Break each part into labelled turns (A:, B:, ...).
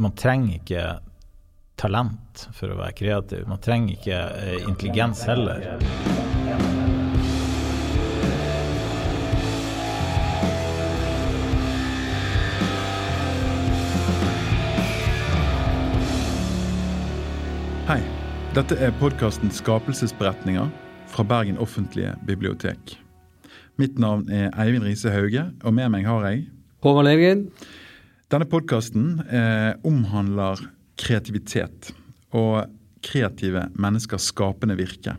A: man trenger ikke talent for å være kreativ. Man trenger ikke eh, intelligens heller.
B: Hei. Dette er podkasten Skapelsesberetninger fra Bergen offentlige bibliotek. Mitt navn er Eivind Riise Hauge, og med meg har jeg
C: Håvard Lergen.
B: Denne podkasten eh, omhandler kreativitet og kreative menneskers skapende virke.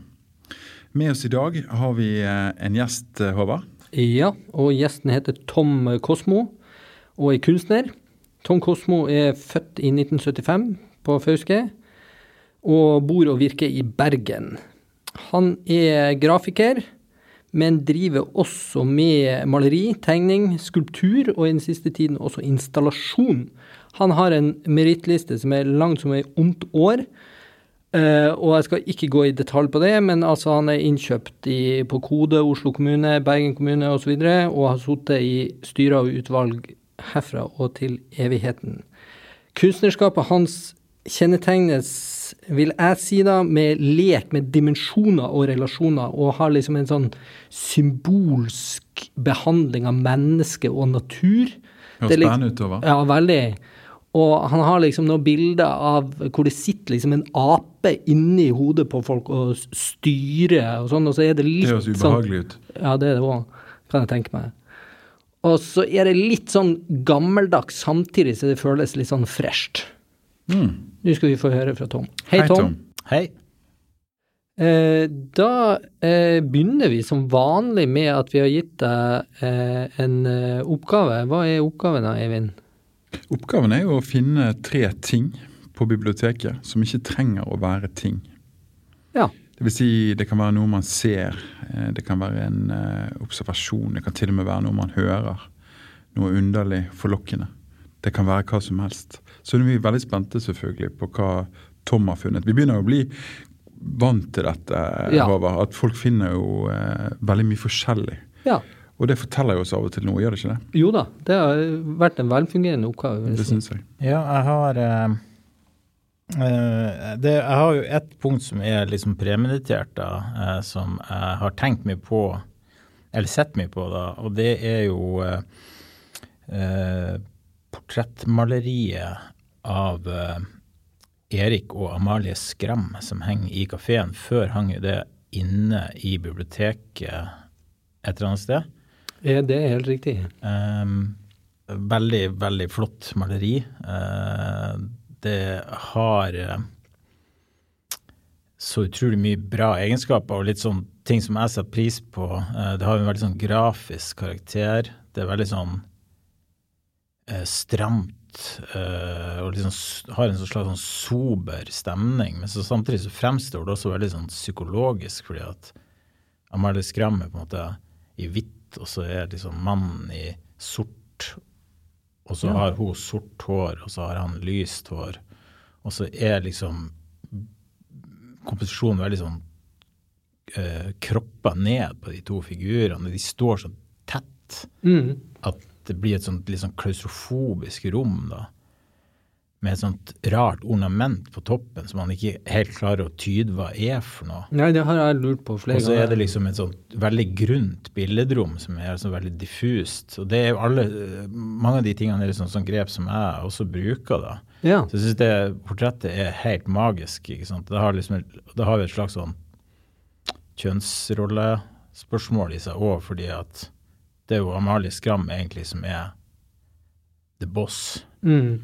B: Med oss i dag har vi eh, en gjest, eh, Håvard.
C: Ja, og gjesten heter Tom Kosmo og er kunstner. Tom Kosmo er født i 1975 på Fauske og bor og virker i Bergen. Han er grafiker, men driver også med maleri, tegning, skulptur og i den siste tiden også installasjon. Han har en merittliste som er lang som ei ondt år. Uh, og jeg skal ikke gå i detalj på det, men altså han er innkjøpt i, på Kode, Oslo kommune, Bergen kommune osv. Og, så og har sittet i styrer og utvalg herfra og til evigheten. Kunstnerskapet hans kjennetegnes, vil jeg si da, med lek med dimensjoner og relasjoner, og har liksom en sånn symbolsk behandling av menneske og natur.
B: Høres spennende ut, Håvard.
C: Ja, veldig. Og han har liksom noen bilder av hvor det sitter liksom en ape inni hodet på folk og styrer og sånn, og så er det litt sånn
B: Det høres ubehagelig ut.
C: Sånn, ja, det er det òg, kan jeg tenke meg. Og så er det litt sånn gammeldags samtidig så det føles litt sånn fresht.
B: Mm.
C: Nå skal vi få høre fra Tom. Hei,
B: Hei,
C: Tom.
A: Hei.
C: Eh, da eh, begynner vi som vanlig med at vi har gitt deg eh, en oppgave. Hva er oppgaven da, Eivind?
B: Oppgaven er jo å finne tre ting på biblioteket som ikke trenger å være ting.
C: Ja.
B: Det vil si, det kan være noe man ser, det kan være en observasjon, det kan til og med være noe man hører. Noe underlig, forlokkende. Det kan være hva som helst. Så er vi veldig spente selvfølgelig på hva Tom har funnet. Vi begynner å bli vant til dette,
C: Ja.
B: Håvard. At folk finner jo eh, veldig mye forskjellig.
C: ja.
B: Og det forteller jo oss av og til noe, gjør det ikke det?
C: Jo da, det har vært en velfungerende oppgave.
B: Det
C: si.
B: syns jeg.
A: Ja, jeg har eh, eh, det, Jeg har jo ett punkt som er liksom premeditert, da, eh, som jeg har tenkt mye på, eller sett mye på, da, og det er jo eh, eh, portrettmaleriet av eh, Erik og Amalie Skram som henger i kafeen. Før hang jo det inne i biblioteket et eller annet sted.
C: Ja, det er helt riktig.
A: Um, veldig, veldig flott maleri. Uh, det har eh, så utrolig mye bra egenskaper og litt sånn ting som jeg setter pris på. Uh, det har en veldig sånn grafisk karakter. Det er veldig sånn uh, stramt eh, og liksom har en sånn slags sånn sober stemning. Men så samtidig så fremstår det også veldig sånn psykologisk, fordi at Amalie Skram er på en måte i hvitt, og så er liksom mannen i sort. Og så
C: Ja.
A: har hun sort hår, og så har han lyst hår. Og så er liksom komposisjonen veldig sånn uh, kroppa ned på de to figurene. De står så tett
C: Mm.
A: at det blir et sånt litt sånn klaustrofobisk rom, da. Med et sånt rart ornament på toppen som man ikke helt klarer å tyde hva er for noe.
C: Nei, det har jeg lurt på flere ganger.
A: Og så er det liksom et sånt veldig grunt billedrom som er altså veldig diffust. Og det er jo alle Mange av de tingene er liksom sånn grep som jeg også bruker, da.
C: Ja.
A: Så jeg syns det portrettet er helt magisk. ikke sant? Da har, liksom, det har vi et slags sånn kjønnsrollespørsmål i seg òg, fordi at det er jo Amalie Skram egentlig som er the boss.
C: Mm.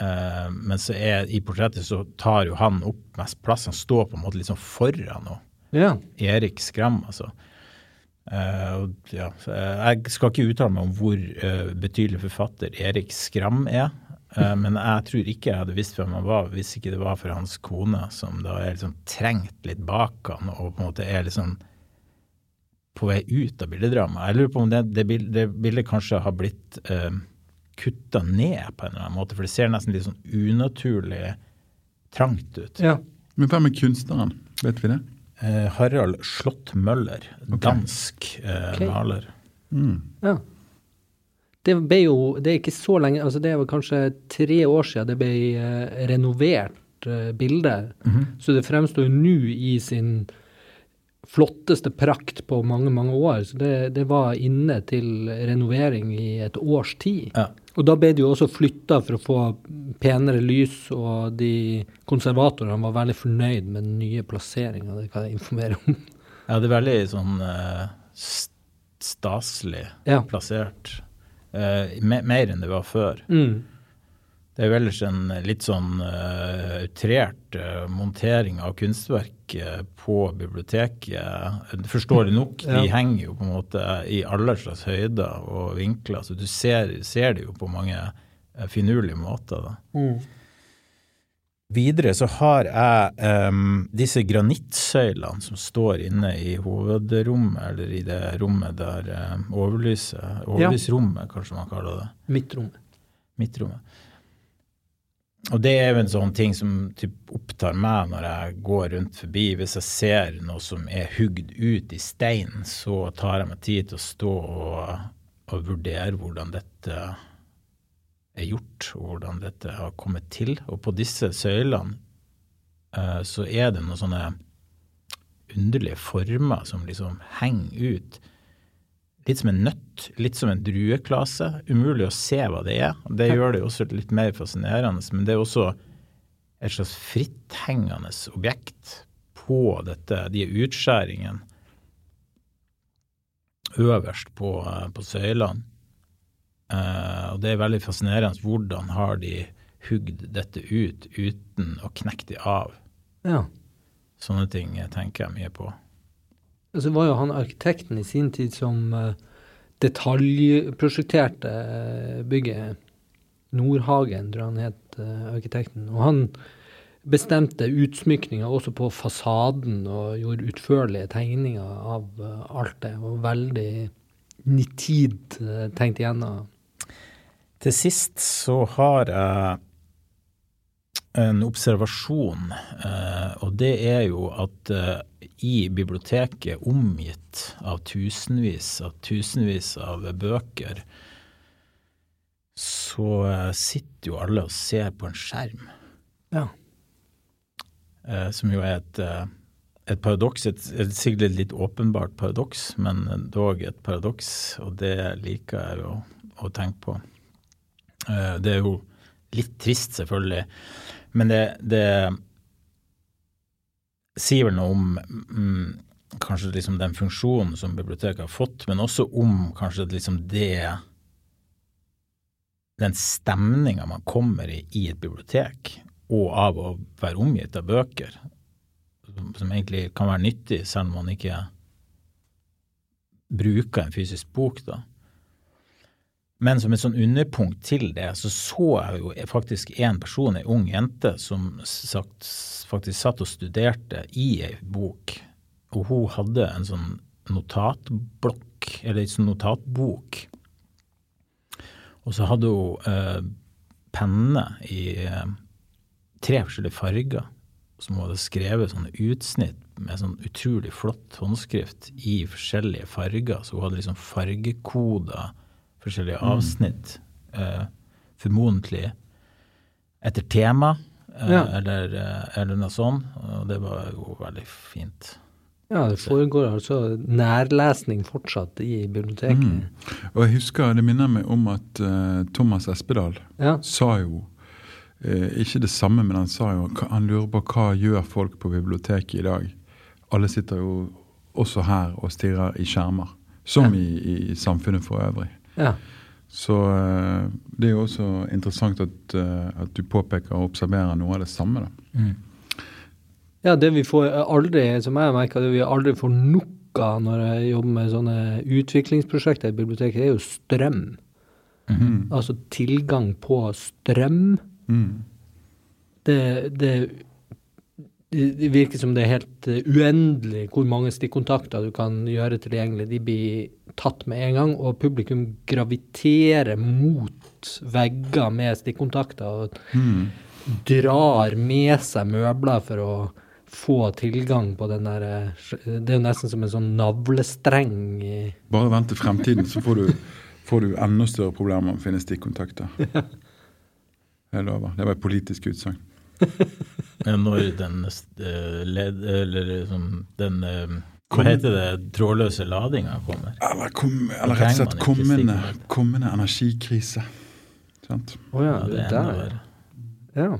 A: Uh, men så er i portrettet så tar jo han opp mest plass. Han står på en måte litt sånn foran nå.
C: Ja.
A: Erik Skram, altså. Uh, ja, jeg skal ikke uttale meg om hvor uh, betydelig forfatter Erik Skram er. Uh, men jeg tror ikke jeg hadde visst hvem han var hvis ikke det var for hans kone, som da er liksom trengt litt bak han og på en måte er liksom på vei ut av bildedramaet. Jeg lurer på om det, det, bildet, det bildet kanskje har blitt uh, kutta ned på en eller annen måte, for det ser nesten litt sånn unaturlig trangt ut.
C: ja.
B: Men hvem er kunstneren? Vet vi det?
A: Eh, Harald Slott Møller, dansk eh,
C: okay.
A: maler.
B: Mm.
C: Ja. det ble jo Det er ikke så lenge altså Det var kanskje tre år siden det ble eh, renovert eh, bilde. Så det fremstår jo nå i sin flotteste prakt på mange, mange år. Så det, det var inne til renovering i et års tid.
A: Ja.
C: Og da ble det jo også flytta for å få penere lys, og de konservatorene var veldig fornøyd med den nye plasseringa, det kan jeg informere om.
A: Ja, det er veldig sånn uh, staselig
C: Ja.
A: plassert. Uh, me mer enn det var før.
C: Mm.
A: Det er jo ellers en litt sånn uh, outrert eh, montering av kunstverk uh, på biblioteket. Forståelig nok, de
C: Ja.
A: henger jo på en måte i alle slags høyder og vinkler, så du ser, ser det jo på mange finurlige måter.
C: Mm.
A: Videre så har jeg um, disse granittsøylene som står inne i hovedrommet, eller i det rommet der um, overlyset Overlysrommet, kanskje man kaller det.
C: Midtrommet.
A: Midtrommet. Og det er jo en sånn ting som typ opptar meg når jeg går rundt forbi. Hvis jeg ser noe som er hugd ut i stein, så tar jeg meg tid til å stå og, og vurdere hvordan dette er gjort, og hvordan dette har kommet til. Og på disse søylene uh, så er det noen sånne underlige former som liksom henger ut. Litt som en nøtt, litt som en drueklase. Umulig å se hva det er. Det gjør det jo også litt mer fascinerende, men det er også et slags fritthengende objekt på dette, de utskjæringene øverst på, på søylene. Uh, og det er veldig fascinerende hvordan har de hugd dette ut uten å knekke det av.
C: Ja.
A: Sånne ting tenker jeg mye på.
C: Altså, var jo han arkitekten i sin tid som eh, detaljprosjekterte eh, bygget. Nordhagen, tror han het, eh, arkitekten. Og han bestemte utsmykninga også på fasaden og gjorde utførlige tegninger av alt det. Og veldig nitid tenkt igjennom.
A: Til sist så har jeg en observasjon, eh, og det er jo at eh, i biblioteket, omgitt av tusenvis av tusenvis av bøker, så eh, sitter jo alle og ser på en skjerm,
C: Ja.
A: som jo er et, et paradoks, et, et sikkert litt åpenbart paradoks, men dog et paradoks, og det liker jeg å, å tenke på. Det er jo litt trist, selvfølgelig, men det, det sier vel noe om mm, kanskje liksom den funksjonen som biblioteket har fått, men også om kanskje liksom det Den stemninga man kommer i i et bibliotek, og av å være omgitt av bøker, som, som egentlig kan være nyttig selv om man ikke bruker en fysisk bok, da. Men som et sånn underpunkt til det, så så jeg jo faktisk en person, ei ung jente, som sagt, faktisk satt og studerte i ei bok. Og hun hadde en sånn notatblokk, eller ei sånn notatbok. Og så hadde hun eh, penne i eh, tre forskjellige farger, som hun hadde skrevet sånne utsnitt med sånn utrolig flott håndskrift i forskjellige farger. Så hun hadde liksom fargekoda forskjellige avsnitt, eh, formodentlig etter tema, eh,
C: Ja.
A: eller, eh, eller noe sånt. Og det var jo veldig fint.
C: ja, det foregår altså nærlesning fortsatt i biblioteket.
B: Mm. Og jeg husker, det minner meg om at uh, Thomas Espedal
C: Ja.
B: sa jo uh, ikke det samme, men han sa jo han lurer på hva gjør folk på biblioteket i dag. Alle sitter jo også her og stirrer i skjermer, som i, i samfunnet for øvrig.
C: Ja.
B: Så eh, det er jo også interessant at, eh, at du påpeker og observerer noe av det samme. da.
C: Ja, det vi får aldri, som jeg merker, det vi aldri får nok av når jeg jobber med sånne utviklingsprosjekter i biblioteket, det er jo strøm. Altså tilgang på strøm.
B: Mm.
C: Det, det, det virker som det er helt eh, uendelig hvor mange stikkontakter du kan gjøre tilgjengelig. De blir tatt med en gang, og publikum graviterer mot vegger med stikkontakter. og
B: Mm.
C: drar med seg møbler for å få tilgang på den der eh, Det er jo nesten som en sånn navlestreng
B: Bare vent til fremtiden, så får du, får du enda større problemer med å finne stikkontakter. Jeg lover. Det var et politisk utsagn.
A: Men når den eh, led, eller liksom den eh, Hva heter det? Trådløse ladinga kommer?
B: Eller, kom, eller rett og slett kommende, kommende energikrise. Sant?
C: Å oh,
A: Ja, det
C: det
A: er
C: der. Ja.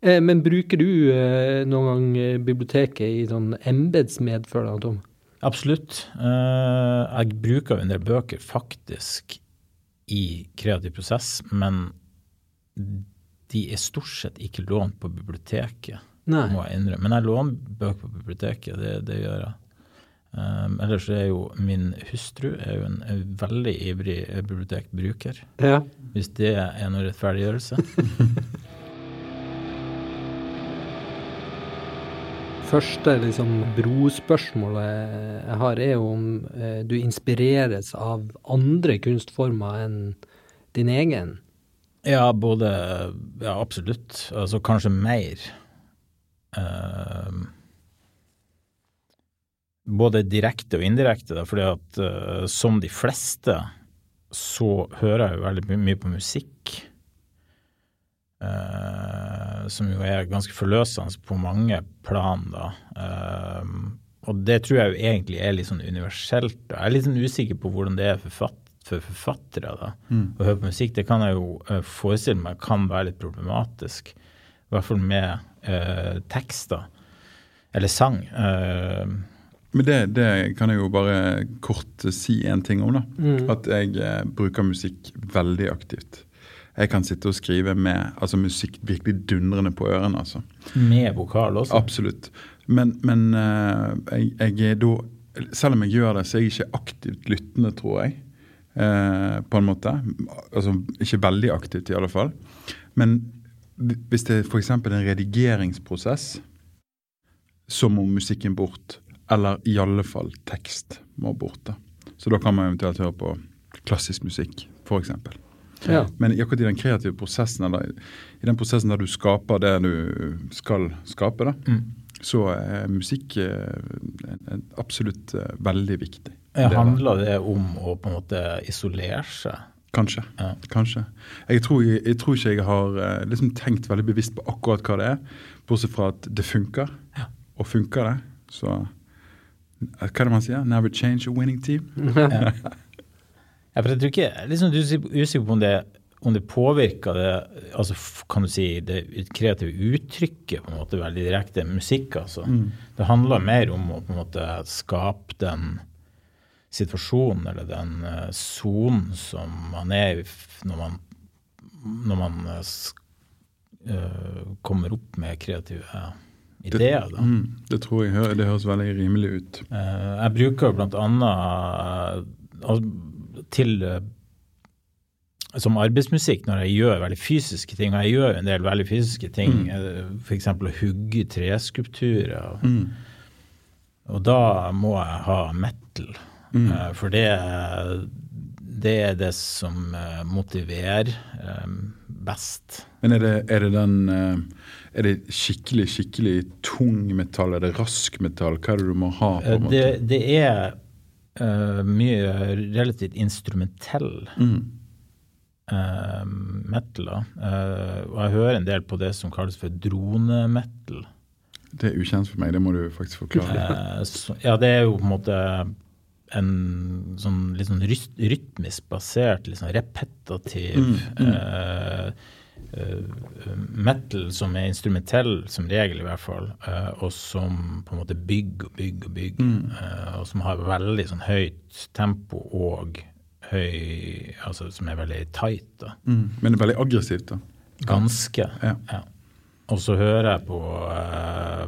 C: Eh, men bruker du eh, noen gang eh, biblioteket i sånn embetsmedfølg, da, Tom?
A: Absolutt. Eh, jeg bruker en del bøker faktisk i kreativ prosess, men de er stort sett ikke lånt på biblioteket,
C: Nei.
A: må jeg innrømme. Men jeg låner bøker på biblioteket, det, det gjør jeg. Um, ellers er jo min hustru er jo en, en veldig ivrig eh, bibliotekbruker,
C: Ja.
A: hvis det er noe rettferdiggjørelse.
C: Første liksom, brospørsmålet jeg har, er om eh, du inspireres av andre kunstformer enn din egen.
A: Ja, både Ja, absolutt. Altså kanskje mer. Uh, både direkte og indirekte, da, fordi at uh, som de fleste så hører jeg jo veldig my- mye på musikk. Uh, som jo er ganske forløsende på mange plan, da. Eh, og det tror jeg jo egentlig er litt sånn universelt. da. Jeg er litt sånn usikker på hvordan det er for, fatt, for forfattere da, å høre på musikk. Det kan jeg jo eh, forestille meg kan være litt problematisk. I hvert fall med eh, tekster. Eller sang. Eh,
B: Men det, det kan jeg jo bare kort si en ting om. da.
C: Mm.
B: At jeg eh, bruker musikk veldig aktivt. Jeg kan sitte og skrive med altså musikk virkelig dundrende på ørene. altså.
A: med vokal også.
B: Absolutt. Men, men eh, jeg, jeg er da Selv om jeg gjør det, så er jeg ikke aktivt lyttende, tror jeg. Eh, på en måte. Altså ikke veldig aktivt, i alle fall. Men hvis det er f.eks. en redigeringsprosess, så må musikken bort. Eller i alle fall tekst må bort. da. Så da kan man eventuelt høre på klassisk musikk, f.eks.
C: Ja.
B: Men i akkurat i den kreative prosessen, eller i den prosessen der du skaper det du skal skape, da,
A: Mm.
B: så er musikk eh, absolutt eh, veldig viktig.
A: Ja, handler det om å på en måte isolere seg?
B: Kanskje.
A: Ja.
B: Kanskje. Jeg tror, jeg, jeg tror ikke jeg har eh, liksom tenkt veldig bevisst på akkurat hva det er, bortsett fra at det funker. Og funker det, så eh, Hva er det man sier? Never change a winning team.
A: Ja. Ja, for jeg tror ikke, du er liksom usikker på om det, om det påvirker det altså kan du si, det kreative uttrykket på en måte veldig direkte. Musikk, altså. Det handler mer om å på en måte skape den situasjonen eller den eh, sonen som man er i når man, når man uh, kommer opp med kreative ideer. da.
B: Mm, det tror jeg det høres veldig rimelig ut.
A: Uh, jeg bruker blant annet eh, til uh, som arbeidsmusikk når jeg gjør veldig fysiske ting, og jeg gjør en del veldig fysiske ting, mm. f.eks. å hugge treskulpturer.
B: Mm.
A: Og da må jeg ha metal, eh, for det, det er det som eh, motiverer eh, best.
B: Men er det, er det den Er det skikkelig, skikkelig tung metall? Er det rask metall? Hva er det du må ha? på en måte?
A: det er uh, mye relativt instrumentell
B: Mm.
A: uh, metal. Eh, og jeg hører en del på det som kalles for dronemetal.
B: Det er ukjent for meg, det må du faktisk forklare.
A: Så, ja, det er jo på en måte en sånn litt sånn ryt- rytmisk basert, litt sånn repetativ eh, eh, metal som er instrumentell som regel, i hvert fall, uh, og som på en måte bygger og bygger og bygger, eh, og som har veldig sånn høyt tempo og høy Altså som er veldig tight, da.
B: Mm. Men det er veldig aggressivt, da.
A: Ganske.
B: Ja.
A: Ja. Og så hører jeg på uh,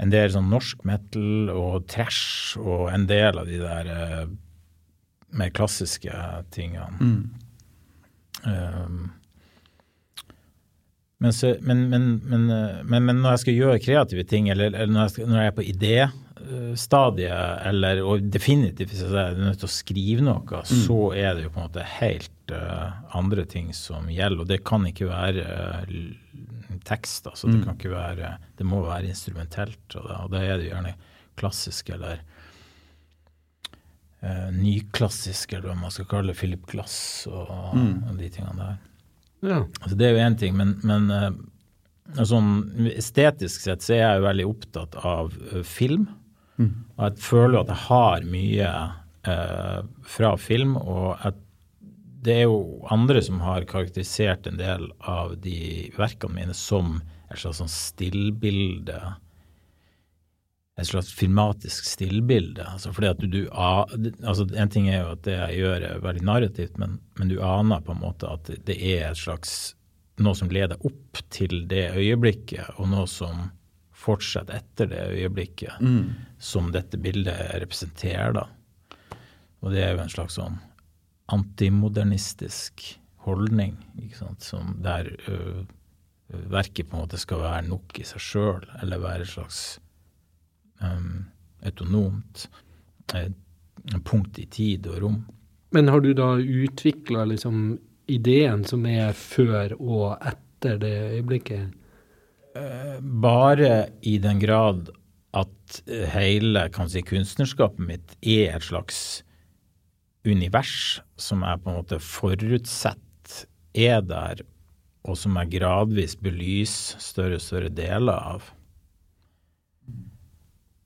A: en del sånn norsk metal og trash og en del av de der eh, mer klassiske tingene. Eh, men, så, men, men, men, eh, men, men når jeg skal gjøre kreative ting, eller, eller når, jeg skal, når jeg er på idéstadiet, eller og definitivt hvis jeg er nødt til å skrive noe, så er det jo på en måte helt uh, andre ting som gjelder. Og det kan ikke være eh, l- Da, så Det kan ikke være Det må være instrumentelt, og da, og da er det gjerne klassisk eller eh, nyklassisk, eller hva man skal kalle det, Philip Glass og, og de tingene der.
C: Ja.
A: Altså, det er jo én ting, men, men eh, sånn, estetisk sett så er jeg jo veldig opptatt av uh, film. Og jeg føler at jeg har mye uh, fra film, og at det er jo andre som har karakterisert en del av de verkene mine som et slags sånn stillbilde. Et slags filmatisk stillbilde. Altså fordi at du, du altså En ting er jo at det jeg gjør er veldig narrativt, men, men du aner på en måte at det er et slags noe som leder opp til det øyeblikket, og noe som fortsetter etter det øyeblikket som dette bildet representerer. da. Og det er jo en slags sånn antimodernistisk holdning, som der ø, verket på en måte skal være nok i seg sjøl, eller være et slags øhm, autonomt et punkt i tid og rom.
C: Men har du da utvikla liksom ideen som er før og etter det øyeblikket?
A: Bare i den grad at eh, hele kan si, kunstnerskapet mitt er et slags univers som jeg på en måte forutsett er der, og som jeg gradvis belyser større og større deler av.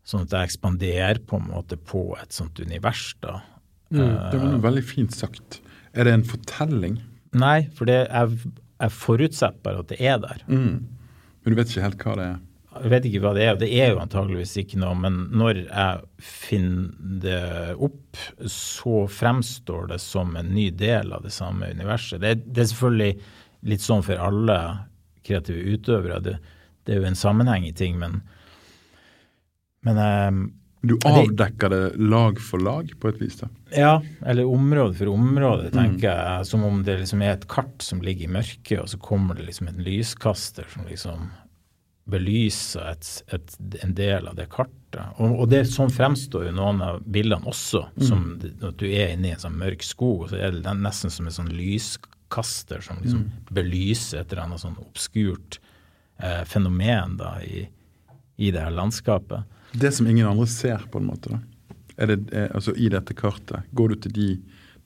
A: Sånn at jeg ekspanderer på en måte på et sånt univers, da.
B: Det var noe veldig fint sagt. Er det en fortelling?
A: Nei, for det, jeg, jeg forutsetter bare at det er der.
B: Men du vet ikke helt hva det er?
A: Jeg vet ikke hva det er, og det er jo antageligvis ikke noe, men når jeg finner det opp, så fremstår det som en ny del av det samme universet. Det, er- det er selvfølgelig litt sånn for alle kreative utøvere. Det, det er jo en sammenheng i ting, men, men um,
B: Du avdekker det lag for lag, på et vis? da.
A: Ja, eller område for område, tenker jeg. Som om det liksom er et kart som ligger i mørket, og så kommer det liksom en lyskaster som liksom belyser et, et, en del av det kartet. Og, og det sånn fremstår jo noen av bildene også, som det- at du er inne i en sånn mørk skog, og så er det nesten som en sånn lyskaster som liksom belyser et eller annet sånn obskurt eh, fenomen da i, i det her landskapet.
B: Det som ingen andre ser, på en måte. da. Er det, er, altså I dette kartet, går du til de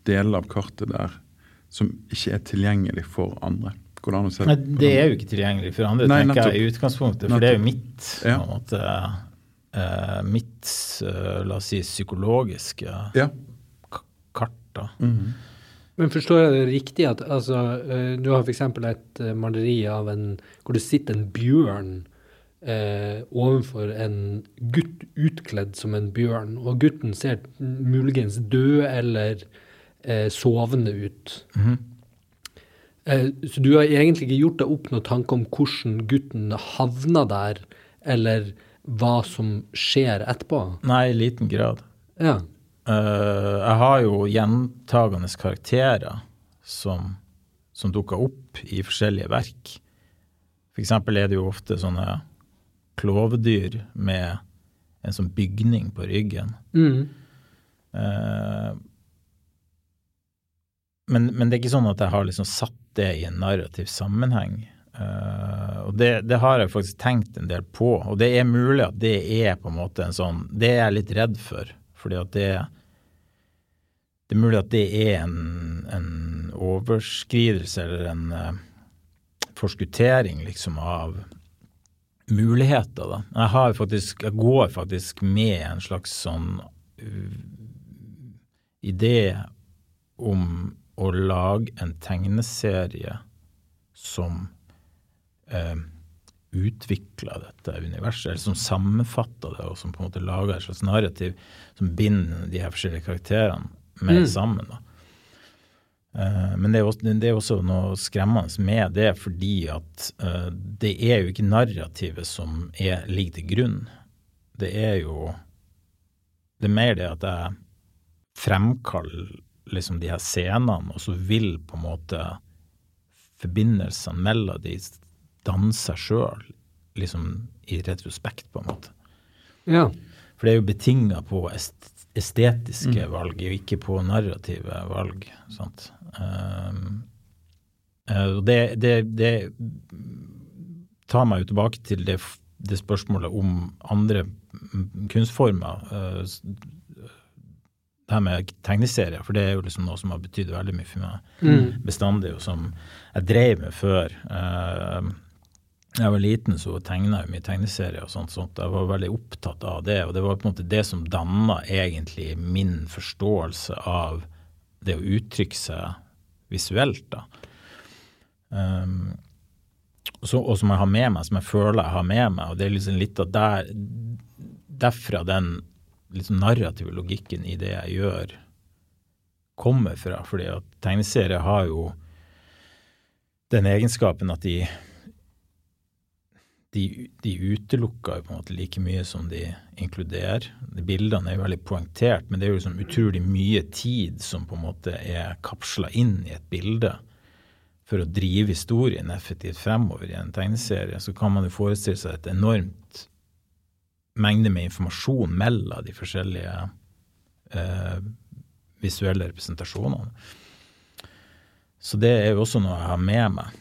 B: deler av kartet der som ikke er tilgjengelig for andre? Går det an å se
A: Nei, det er jo ikke tilgjengelig for andre,
B: Nei,
A: tenker jeg i utgangspunktet. For det er jo mitt,
B: Ja.
A: på en måte, eh, mitt eh, la oss si, psykologiske
B: Ja.
A: kart. da.
B: Mhm.
C: Men forstår jeg det riktig at altså, eh, du har f.eks. et eh, maleri av en hvor det sitter en bjørn eh, overfor en gutt utkledd som en bjørn, og gutten ser muligens død eller eh, sovende ut. Eh, så du har egentlig ikke gjort deg opp noen tanke om hvordan gutten havna der, eller hva som skjer etterpå?
A: Nei, i liten grad.
C: Ja.
A: Eh, jeg har jo gjentagende karakterer som, som dukker opp i forskjellige verk. For eksempel er det jo ofte sånne klovdyr med en sånn bygning på ryggen.
C: Mm.
A: Eh, men, men det er ikke sånn at jeg har liksom satt det i en narrativ sammenheng. Uh, og det, det har jeg faktisk tenkt en del på. Og det er mulig at det er på en måte en sånn Det er jeg litt redd for. Fordi at det Det er mulig at det er en, en overskridelse eller en uh, forskuttering liksom av muligheter, da. Jeg har faktisk Jeg går faktisk med en slags sånn uh, idé om å lage en tegneserie som eh, utvikler dette universet, eller som sammenfatter det, og som på en måte lager et slags narrativ som binder de her forskjellige karakterene mer sammen. da. Eh, Men det er, også, det er også noe skremmende med det, fordi at eh, det er jo ikke narrativet som er, ligger til grunn. Det er jo Det er mer det at jeg fremkaller liksom de her scenene, og så vil på en måte forbindelsene mellom de danne seg sjøl, liksom i retrospekt, på en måte.
C: ja.
A: For det er jo betinga på estetiske estetiske valg, og ikke på narrative valg. Sant? Um, og det, det, det tar meg jo tilbake til det, det spørsmålet om andre mm, kunstformer. s- det her med tegneserier, for det er jo liksom noe som har betydd veldig mye for meg
C: Mm.
A: bestandig, og som jeg drev med før. Eh, jeg var liten, så tegna jeg mye tegneserier og sånt, sånt. Jeg var veldig opptatt av det, og det var på en måte det som danna egentlig min forståelse av det å uttrykke seg visuelt, da. Um, så, og som jeg har med meg, som jeg føler jeg har med meg. og Det er liksom litt av der, derfra den liksom narrative logikken i det jeg gjør, kommer fra. fordi at tegneserier har jo den egenskapen at de de, de utelukker jo på en måte like mye som de inkluderer. De bildene er jo veldig poengtert, men det er jo liksom utrolig mye tid som på en måte er kapsla inn i et bilde for å drive historien effektivt fremover i en tegneserie, så kan man jo forestille seg et enormt mengde med informasjon mellom de forskjellige eh, visuelle representasjonene. Så det er jo også noe jeg har med meg.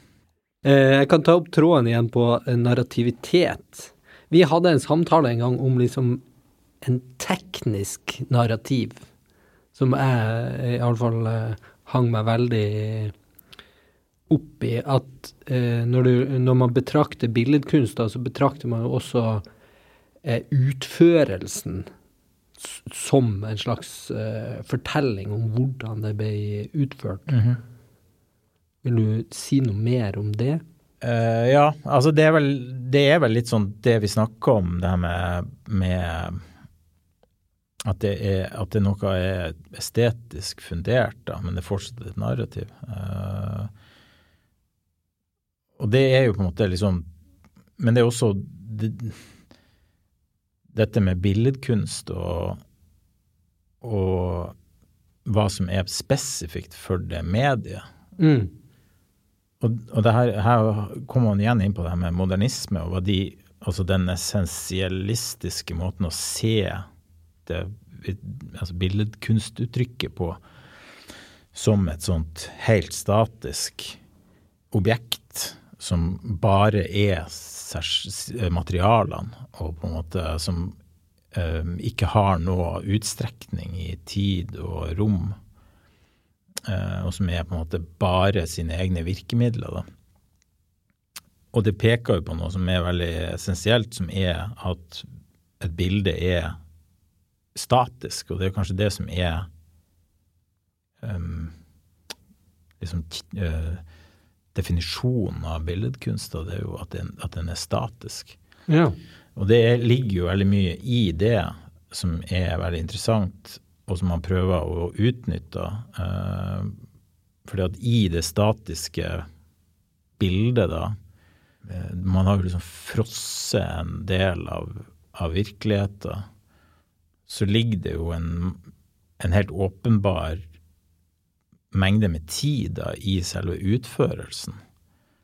C: Eh, Jeg kan ta opp tråden igjen på eh, narrativitet. Vi hadde en samtale en gang om liksom en teknisk narrativ, som jeg iallfall eh, hang meg veldig opp i. At når, du, når man betrakter billedkunst, så betrakter man jo også utførelsen som en slags eh, fortelling om hvordan det ble utført. Vil du si noe mer om det?
A: Uh, ja, altså det er, vel, det er vel litt sånn det vi snakker om, det her med, med at, det er, at det noe er estetisk fundert, da, men det er fortsatt et narrativ. Uh, og det er jo på en måte liksom Men det er også det, dette med billedkunst og, og hva som er spesifikt for det mediet.
C: Mm.
A: Og, og det her, her kommer man igjen inn på det her med modernisme og hva de, altså den essensialistiske måten å se det altså billedkunstuttrykket på som et sånt helt statisk objekt som bare er materialene, og på en måte som eh, ikke har noe utstrekning i tid og rom eh, og som er på en måte bare sine egne virkemidler. Da. Og det peker jo på noe som er veldig essensielt, som er at et bilde er statisk, og det er kanskje det som er um, liksom uh, definisjonen av billedkunst, og det er jo at den, at den er statisk.
C: Ja.
A: Og det er, ligger jo veldig mye i det som er veldig interessant, og som man prøver å utnytte. Eh, fordi at i det statiske bildet, da eh, Man har jo liksom frosset en del av, av virkeligheten. Så ligger det jo en, en helt åpenbar mengde med tid da, i selve utførelsen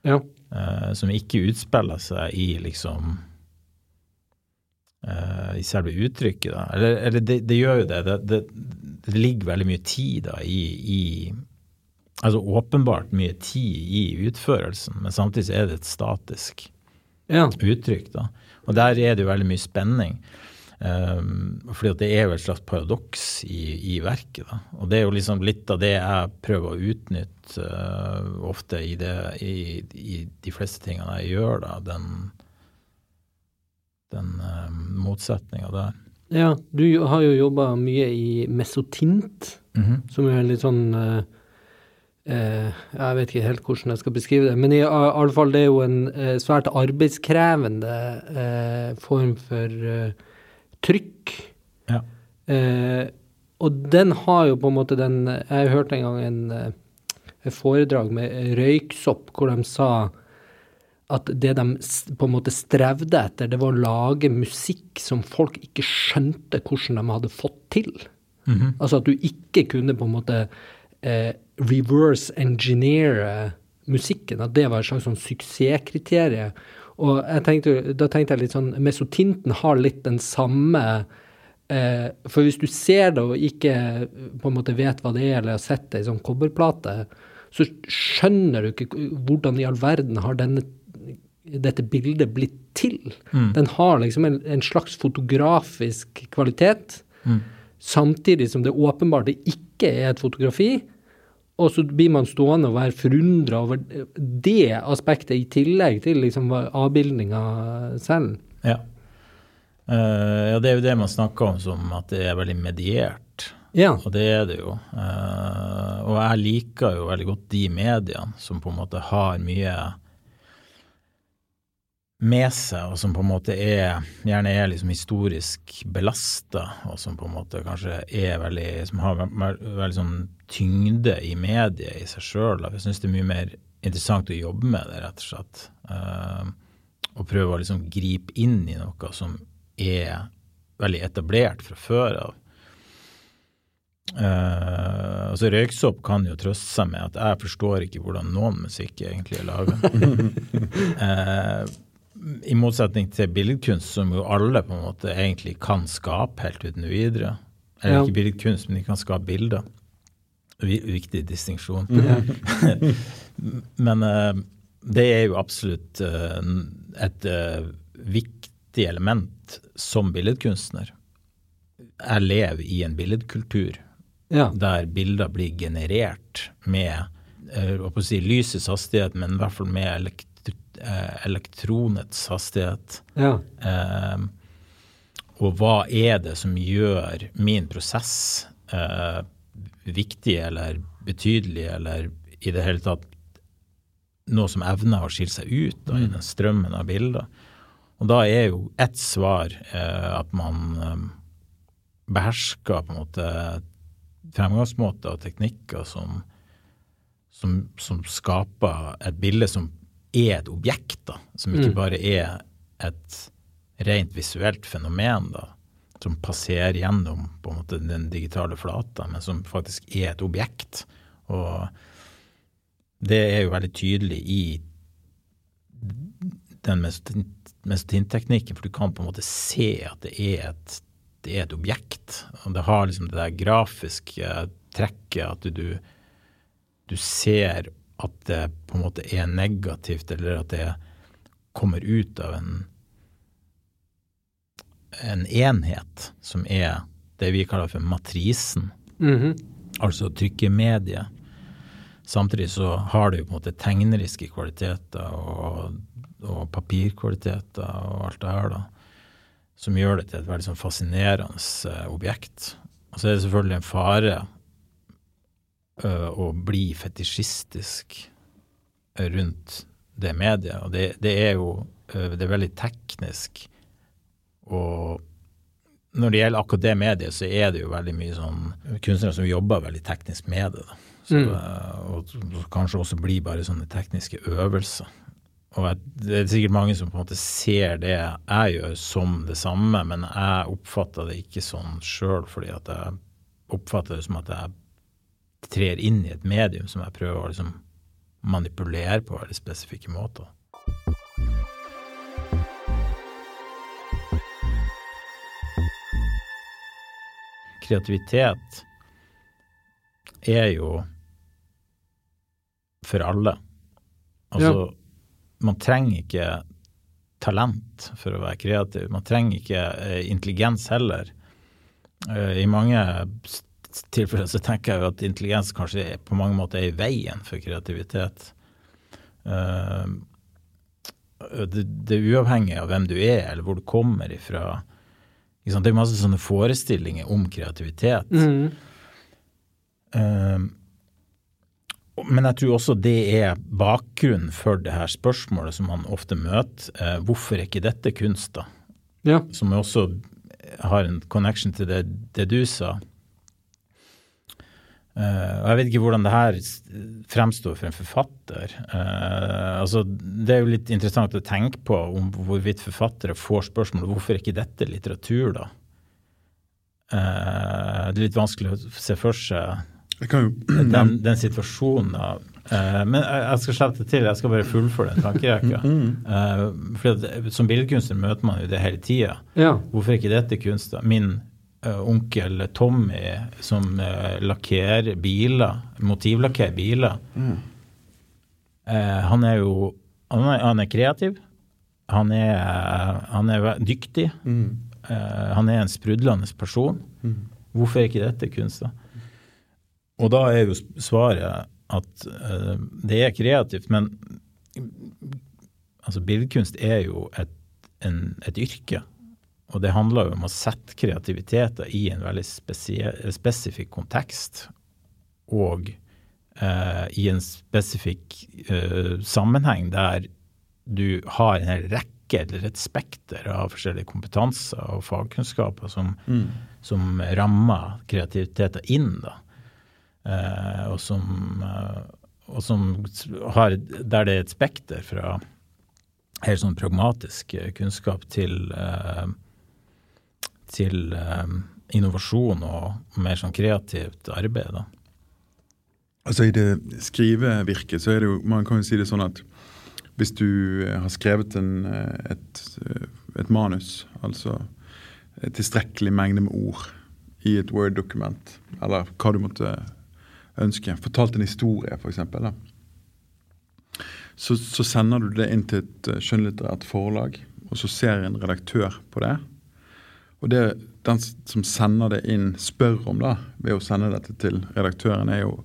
C: ja.
A: Uh, som ikke utspiller seg i liksom uh, I selve uttrykket, da. Eller, eller det, det gjør jo det. Det, det. det ligger veldig mye tid da i, i Altså åpenbart mye tid i utførelsen, men samtidig er det et statisk
C: ja.
A: uttrykk, da. Og der er det jo veldig mye spenning. Um, fordi det er jo et slags paradoks i, i verket. Da. Og det er jo liksom litt av det jeg prøver å utnytte uh, ofte i, det, i, i, de fleste tingene jeg gjør, da. Den, den uh, motsetninga der.
C: Ja, du har jo jobba mye i mesotint, som er litt sånn uh, Uh, Jeg vet ikke helt hvordan jeg skal beskrive det, men i alle fall det er jo en uh, svært arbeidskrevende uh, form for trykk.
A: Ja.
C: Eh, og den har jo på en måte den Jeg hørte en gang en, en foredrag med røyksopp hvor de sa at det de på en måte strevde etter, det var å lage musikk som folk ikke skjønte hvordan de hadde fått til. Altså at du ikke kunne på en måte eh, reverse engineere musikken, at det var et slags sånn suksesskriterium. Og jeg tenkte, da tenkte jeg litt sånn Mesotinten har litt den samme eh, For hvis du ser det og ikke eh, på en måte vet hva det er, eller har sett det i sånn kobberplate, så skjønner du ikke hvordan i all verden har denne, dette bildet blitt til. Den har liksom en, en slags fotografisk kvalitet samtidig som det åpenbart ikke er et fotografi. Og så blir man stående og være forundra over det aspektet, i tillegg til liksom avbildninga selv.
A: Ja. Uh, ja, det er jo det man snakker om som at det er veldig mediert.
C: Ja.
A: Og det er det jo. Uh, og jeg liker jo veldig godt de mediene som på en måte har mye med seg, og som på en måte er, gjerne er liksom historisk belasta, og som på en måte kanskje er veldig Som har veldig sånn tyngde i mediet i seg sjøl. Jeg syns det er mye mer interessant å jobbe med det, rett og slett. Uh, og prøve å liksom gripe inn i noe som er veldig etablert fra før av. Uh, altså Røyksopp kan jo trøste seg med at jeg forstår ikke hvordan noen musikk egentlig er laga. uh, i motsetning til billedkunst, som jo alle på en måte egentlig kan skape helt uten videre. Eller ja. ikke billedkunst, men de kan skape bilder. Viktig distinksjon. Mm. men uh, det er jo absolutt uh, et uh, viktig element som billedkunstner. Jeg lever i en billedkultur ja. der bilder blir generert med uh, si, lysets hastighet, men i hvert fall med elekt eh, elektronets hastighet.
C: Ja.
A: Eh, og hva er det som gjør min prosess eh, viktig eller betydelig, eller i det hele tatt noe som evner å skille seg ut da, i mm. den strømmen av bilder. Og da er jo ett svar eh, at man eh, behersker på en måte fremgangsmåter og teknikker som, som, som skaper et bilde som er et objekt, da, som ikke mm. bare er et rent visuelt fenomen, da, som passerer gjennom på en måte den digitale flata, men som faktisk er et objekt. Og det er jo veldig tydelig i den mesotinteknikken, for du kan på en måte se at det er et, det er et objekt. Og det har liksom det der grafiske trekket at du, du ser at det på en måte er negativt, eller at det kommer ut av en, en enhet som er det vi kaller for matrisen,
C: mm -hmm.
A: altså trykkemediet. Samtidig så har det jo på en måte tegneriske kvaliteter og, og papirkvaliteter og alt det her, da, som gjør det til et veldig sånn fascinerende eh, objekt. Og så er det selvfølgelig en fare å bli fetisjistisk rundt det mediet. Og det, det, er jo det er veldig teknisk. Og når det gjelder akkurat det mediet, så er det jo veldig mye sånn kunstnere som jobber veldig teknisk med det. Så, mm. Og, og kanskje også blir bare sånne tekniske øvelser. Og det er sikkert mange som på en måte ser det jeg gjør som det samme, men jeg oppfatter det ikke sånn sjøl, fordi at jeg oppfatter det som at jeg trer inn i et medium som jeg prøver å liksom manipulere på veldig spesifikke måter. Kreativitet er jo for alle. Altså, ja. man trenger ikke talent for å være kreativ. Man trenger ikke eh, intelligens heller. Eh, I mange tilfellet så tenker jeg jo at intelligens kanskje på mange måter er i veien for kreativitet. Uh, det, det, er uavhengig av hvem du er, eller hvor du kommer ifra. Det er masse sånne forestillinger om kreativitet.
C: Mm.
A: Uh, men jeg tror også det er bakgrunnen for det her spørsmålet som man ofte møter. Hvorfor er ikke dette kunst, da?
C: Ja.
A: Som også har en connection til det, det du sa. Uh, og Jeg vet ikke hvordan det her fremstår for en forfatter. Uh, altså, det er jo litt interessant å tenke på om hvorvidt forfattere får spørsmål hvorfor er ikke dette litteratur, da? Uh, det er litt vanskelig å se for seg
B: jo,
A: den, den, situasjonen. da. men jeg skal slette til, jeg skal bare fullføre den tankerekka. for Som billedkunstner møter man jo det hele tida.
C: Ja.
A: Hvorfor er ikke dette kunst? Min uh, onkel Tommy som uh, lakkerer biler, motivlakkerer biler.
B: Mm.
A: Uh, han er jo han er, han er kreativ. Han er, han er dyktig.
B: Mm.
A: han er en sprudlende person.
B: Mm.
A: Hvorfor er ikke dette kunst, da? Og da er jo svaret at det er kreativt, men altså billedkunst er jo et, en, et, yrke. Og det handler jo om å sette kreativiteter i en veldig spesifikk kontekst. Og eh, i en spesifikk eh, sammenheng der du har en hel rekke eller et spekter av forskjellige kompetanser og fagkunnskaper som, mm. som rammer kreativiteten inn. da. Eh, og, som, uh, og som har Der det er et spekter fra helt sånn pragmatisk kunnskap til, uh, til innovasjon og mer sånn kreativt arbeid. da.
B: Altså I det skrivevirket så er det jo Man kan jo si det sånn at hvis du har skrevet en, et, et manus, altså et tilstrekkelig mengde med ord i et Word-dokument, eller hva du måtte ønske. Fortalt en historie, f.eks. Så, så sender du det inn til et eh, skjønnlitterært forlag, og så ser en redaktør på det. Og det den som sender det inn, spør om da, ved å sende dette til redaktøren, er jo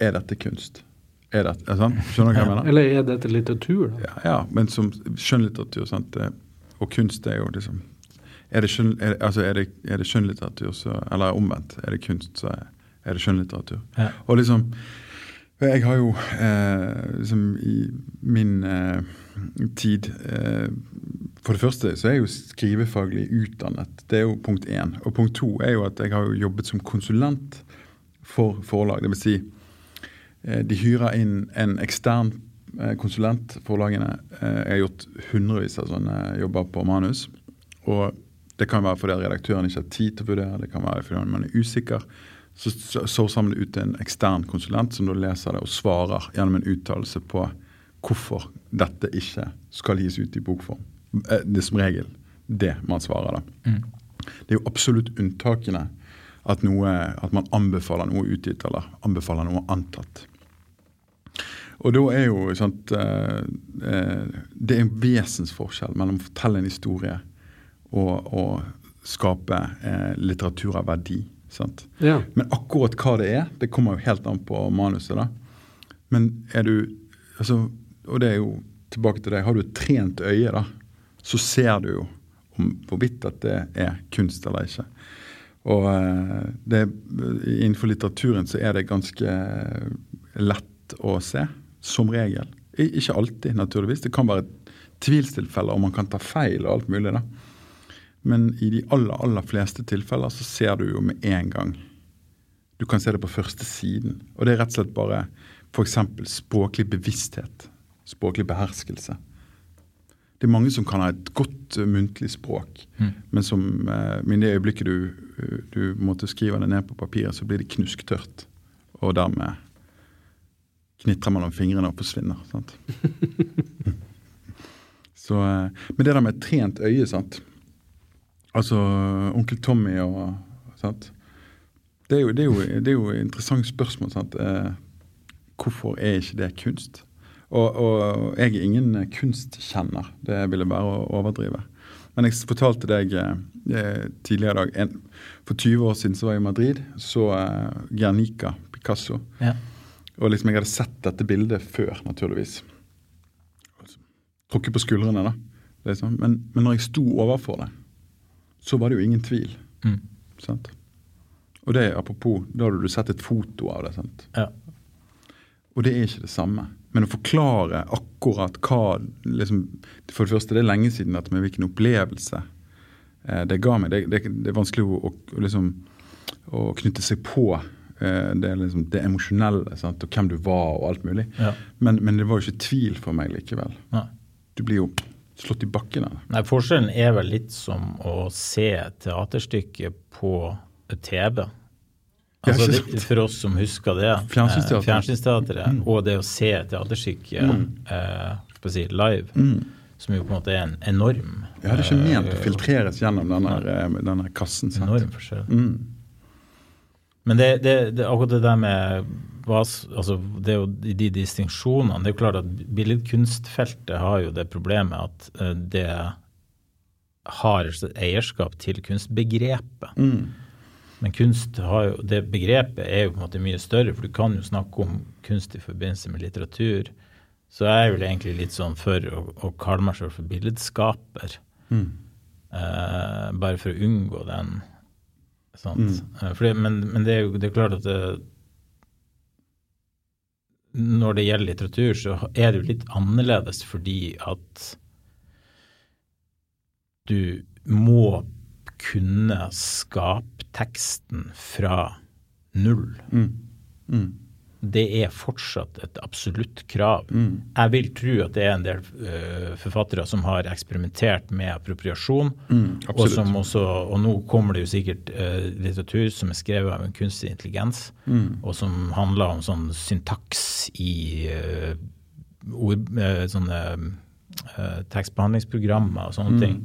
B: er dette kunst. Er det, er sant? Skjønner du hva jeg mener?
C: Eller er dette litteratur? da?
B: Ja, ja men som skjønnlitteratur sant? og kunst er jo liksom Er det, skjøn, er, altså er det, er det skjønnlitteratur, så, eller omvendt, er det kunst, så er det skjønnlitteratur. Ja. Og liksom Jeg har jo eh, liksom i min eh, tid eh, For det første så er jeg jo skrivefaglig utdannet. Det er jo punkt én. Og punkt to er jo at jeg har jo jobbet som konsulent for forlag. Vil si, eh, de hyrer inn en ekstern eh, konsulent, forlagene. Eh, jeg har gjort hundrevis av sånne jobber på manus. Og det kan være fordi redaktøren ikke har tid til å vurdere, det kan være fordi man er usikker. Så sår sammen ut en ekstern konsulent som da leser det og svarer gjennom en uttalelse på hvorfor dette ikke skal gis ut i bokform. Eh, det er som regel det man svarer, da. Mm. Det er jo absolutt unntakene at, noe, at man anbefaler noe utgitt eller anbefaler noe antatt. Og da er jo sant, eh, eh, Det er en vesensforskjell mellom å fortelle en historie og å skape litteratur av verdi. Ja. Men akkurat hva det er, det kommer jo helt an på manuset. da. Men er du altså, Og det er jo tilbake til deg. har du et trent øye, da, så ser du jo om hvorvidt det er kunst eller ikke. Og eh, det, innenfor litteraturen så er det ganske lett å se, som regel. Ikke alltid, naturligvis. Det kan være tvilstilfeller, og man kan ta feil og alt mulig. da. Men i de aller, aller fleste tilfeller så ser du jo med en gang. Du kan se det på første siden. Og det er rett og slett bare f.eks. språklig bevissthet. Språklig beherskelse. Det er mange som kan ha et godt uh, muntlig språk, mm. men som men i det øyeblikket du, uh, du måtte skrive det ned på papiret, så blir det knusktørt. Og dermed knitrer mellom fingrene og forsvinner. sant? så, men det der med et trent øye, sant? Altså onkel Tommy og sant? Det er jo, det er jo, det er jo et interessant spørsmål. sant? Eh, hvorfor er ikke det kunst? Og, og, jeg er ingen kunstkjenner, det vil jeg bare overdrive. Men jeg fortalte deg eh, tidligere i dag en, For 20 år siden så var jeg i Madrid, så eh, Guernica, Picasso. Ja. Og liksom jeg hadde sett dette bildet før, naturligvis. Tråkket på skuldrene, da. Liksom. Men, men når jeg sto overfor det, så var det jo ingen tvil. Mm. Sant? Og det apropos, da hadde du sett et foto av det. sant? Ja. Og det er ikke det samme. Men å forklare akkurat hva liksom, For det første, det er lenge siden at med hvilken opplevelse eh, det ga meg. Det, det, det er vanskelig å, å, liksom, å, knytte seg på eh, det, liksom, det emosjonelle sant? og hvem du var og alt mulig. Ja. Men, men, det var jo ikke tvil for meg likevel. Nei. Du blir jo slått i bakken? Eller?
A: Nei, Forskjellen er vel litt som å se teaterstykket på TV. Altså, det, for oss som husker det. Eh, Fjernsynsteatret mm. Og det å se teaterstykket mm. eh, si, live, mm. som jo på en måte er en enorm
B: Ja, det er ikke ment å eh, filtreres gjennom denne, eh, denne kassen.
A: Sant? Enorm forskjell. Mm. Men det, det, det, akkurat det der med altså det er jo de distinksjonene Det er jo klart at billedkunstfeltet har jo det problemet at det har eierskap til kunstbegrepet. Mm. Men kunst har jo, det begrepet er jo på en måte mye større, for du kan jo snakke om kunst i forbindelse med litteratur. Så jeg er vel egentlig litt sånn for å, å kalle meg selv for billedskaper.
B: Mm.
A: Eh, bare for å unngå den. Sant? Eh, fordi, men, men det er jo det er klart at det, når det gjelder litteratur, så er det jo litt annerledes fordi at du må kunne skape teksten fra null.
B: Mm. Mm.
A: Det er fortsatt et absolutt krav.
B: Mm.
A: Jeg vil tro at det er en del uh, forfattere som har eksperimentert med appropriasjon.
B: Mm,
A: og, som også, og nå kommer det jo sikkert uh, litteratur som er skrevet av en kunstig intelligens,
B: Mm.
A: og som handler om sånn syntaks i uh, ord, sånne tekstbehandlingsprogrammer og sånne
B: Mm.
A: ting.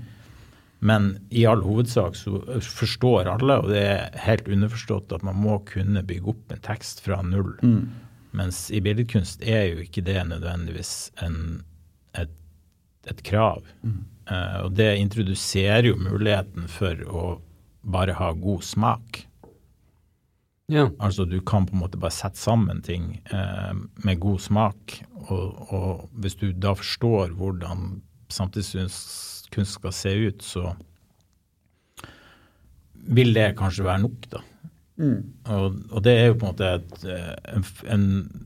A: Men i all hovedsak så forstår alle, og det er helt underforstått, at man må kunne bygge opp en tekst fra null.
B: Mm.
A: Mens i billedkunst er jo ikke det nødvendigvis en, et, et krav. Eh, og det introduserer jo muligheten for å bare ha god smak.
C: Ja.
A: Altså du kan på en måte bare sette sammen ting uh, med god smak, og, og hvis du da forstår hvordan samtidskunst skal se ut, så vil det kanskje være nok, da.
B: Mm.
A: Og, og det er jo på en måte et, eh, en, en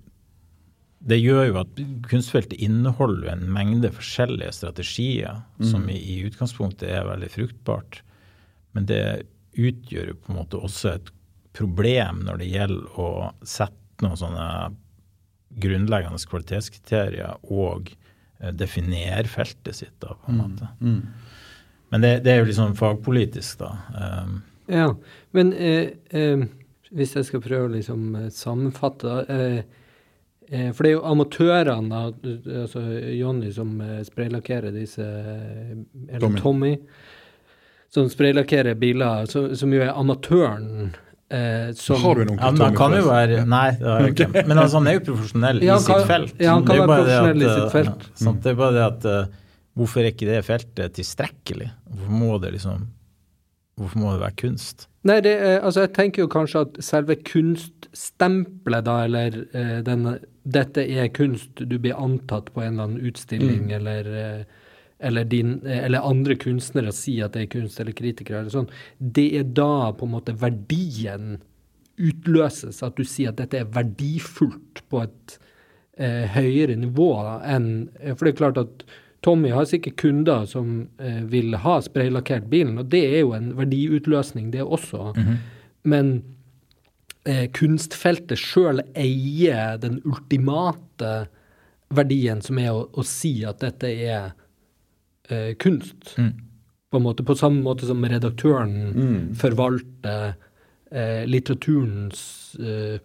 A: Det gjør jo at kunstfeltet inneholder en mengde forskjellige strategier som i, i utgangspunktet er veldig fruktbart. Men det utgjør jo på en måte også et problem når det gjelder å sette noen sånne grunnleggende kvalitetskriterier og definere feltet sitt, da, på en måte.
B: Mm.
A: Men det, det er jo litt sånn fagpolitisk, da. Um,
C: Ja, men eh, eh, hvis jeg skal prøve å liksom eh, sammenfatte eh, eh, For det er jo amatørene, da, altså Jonny som eh, spraylakkerer disse eh, Eller
B: Tommy.
C: Tommy. Som spraylakkerer biler, som, som jo er amatøren. Eh, som,
B: Har du en onkel
A: Ja,
B: Tommy?
A: kan jo være Nei, det har jeg ikke. Men altså, han er jo profesjonell
C: Ja,
A: i sitt felt.
C: ja, han kan være profesjonell
A: at, i
C: sitt felt.
A: ja, sant? Det er bare det at uh, Hvorfor er ikke det feltet tilstrekkelig? Hvorfor må det liksom Hvorfor må det være kunst?
C: Nei, det, er- altså jeg tenker jo kanskje at selve kunststempelet, da, eller eh, den, dette er kunst, du blir antatt på en eller annen utstilling, eller, eh, eller, din, eh, eller andre kunstnere sier at det er kunst, eller kritikere, eller sånn, det er da på en måte verdien utløses, at du sier at dette er verdifullt på et eh, høyere nivå enn For det er klart at Tommy har sikkert kunder som eh, vil ha spraylakkert bilen, og det er jo en verdiutløsning, det også. Men eh, kunstfeltet sjøl eier den ultimate verdien, som er å, å si at dette er eh, kunst.
A: Mm.
C: På, måte, på samme måte som redaktøren
B: Mm.
C: forvalter eh, litteraturens eh,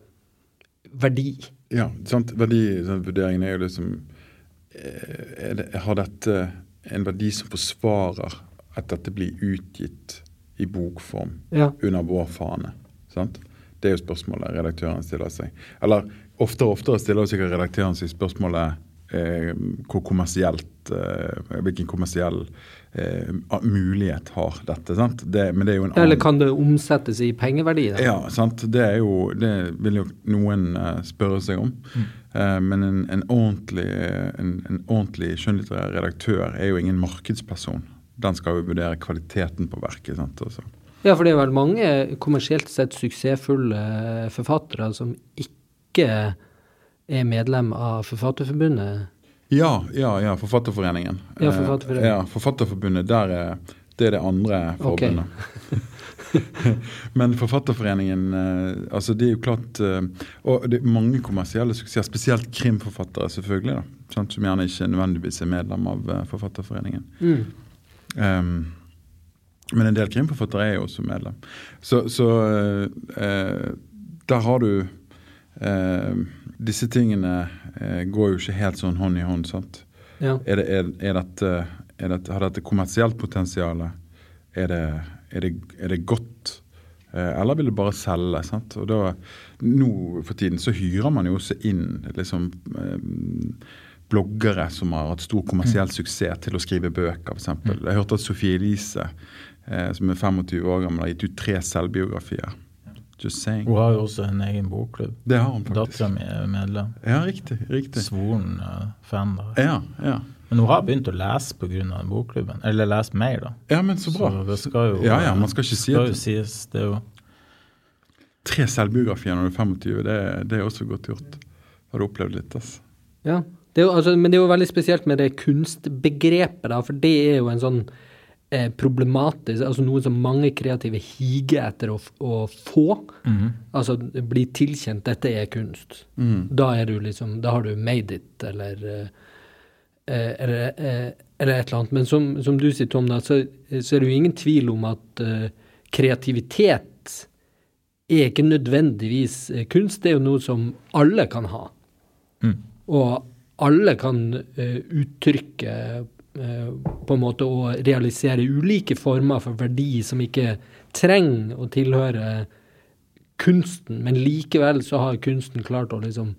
C: verdi.
B: Ja, sant? Verdivurderingen er jo liksom er det, Har dette en verdi som forsvarer at dette blir utgitt i bokform
C: Ja.
B: under vår fane? Sant? Det er jo spørsmålet redaktøren stiller seg. Eller oftere og oftere stiller sikkert redaktøren seg spørsmålet eh, hvor kommersielt eh, Hvilken kommersiell eh, mulighet har dette? sant? Det, men det er jo en
C: Eller kan det omsettes i pengeverdi? Da?
B: ja, sant. Det er jo Det vil jo noen eh, spørre seg om. Eh, men en, en, ordentlig, en, en ordentlig skjønnlitterær redaktør er jo ingen markedsperson. Den skal jo vurdere kvaliteten på verket. sant, også.
C: Ja, for det er vel mange kommersielt sett suksessfulle forfattere som ikke er medlem av Forfatterforbundet.
B: Ja, ja, ja, Forfatterforeningen.
C: Ja,
B: Forfatterforbundet.
C: Forfatterforeningen.
B: ja, Forfatterforbundet, der er, det er det andre
C: forbundet.
B: forbundet. Men Forfatterforeningen eh, altså det er jo klart eh, Og det er mange kommersielle suksesser, spesielt krimforfattere, selvfølgelig, da, sant, som gjerne ikke nødvendigvis er medlem av eh, Forfatterforeningen.
C: Mm.
B: Um, men en del krimforfattere er jo også medlem. Så, så uh, eh, der har du eh, Disse tingene eh, går jo ikke helt sånn hånd i hånd, sant.
C: Ja.
B: Er det, er, er dette, er dette, har dette kommersielt potensial? Er det, er det, det godt? Eh, eller vil det bare selge? sant? Og da, Nå for tiden så hyrer man jo også inn liksom, eh, bloggere som har hatt stor kommersiell suksess til å skrive bøker, f.eks. Jeg hørte at Sofie Elise, eh, som er 25 år gammel, har gitt ut tre selvbiografier. Just saying.
A: Hun har jo også en egen bokklubb.
B: Det har hun faktisk.
A: Dattera mi er medlem.
B: Ja, riktig. riktig.
A: Svoren uh, fan da.
B: Ja, ja.
A: Men hun har begynt å lese pga. bokklubben. Eller lese mer, da.
B: ja, men så bra.
A: Så det skal jo,
B: Ja, ja, man skal ikke si
A: skal
B: at-
A: jo sies. Det er jo
B: Tre selvbiografier når du er 25, det, det er også godt gjort. Har du opplevd litt, altså.
C: Ja. Det er jo, altså, men det er jo veldig spesielt med det kunstbegrepet, da, for det er jo en sånn problematisk Altså noe som mange kreative higer etter å, å få. Altså bli tilkjent 'dette er kunst'. Da er du liksom Da har du made it, eller eh, eh, eller, eh, eller et eller annet. Men som, som du sier, Tom, da, så, så er det jo ingen tvil om at eh, kreativitet er ikke nødvendigvis eh, kunst. Det er jo noe som alle kan ha. Og alle kan uh, uttrykke eh, på en måte å realisere ulike former for verdi som ikke trenger å tilhøre kunsten, men likevel så har kunsten klart å liksom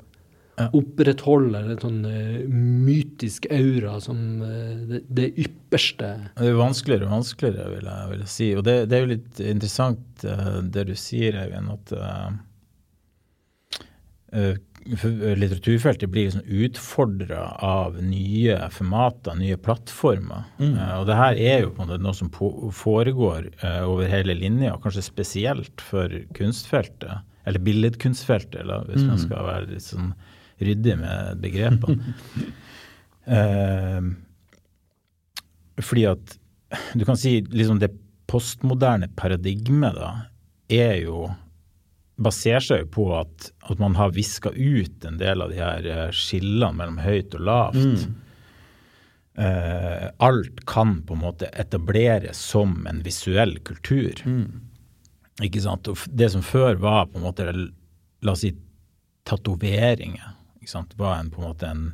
A: Ja.
C: opprettholde en sånn eh, mytisk aura som eh, det, det ypperste.
A: Det er vanskeligere og vanskeligere, vil jeg, vil jeg si. Og det, det er jo litt interessant eh, det du sier, Eivind, at eh, eh, for litteraturfeltet blir liksom utfordra av nye formater, nye plattformer. Eh, og det her er jo på en måte noe som foregår uh, over hele linja, kanskje spesielt for kunstfeltet, eller billedkunstfeltet, eller, hvis man skal være litt sånn ryddig med begrepene. uh, fordi at du kan si liksom det postmoderne paradigmet da, er jo baserer seg jo på at, at man har viska ut en del av de her eh, skillene mellom høyt og lavt. Eh, alt kan på en måte etableres som en visuell kultur. Ikke sant? Og det som før var på en måte, la oss si, tatoveringer, ikke sant, var en, på en måte en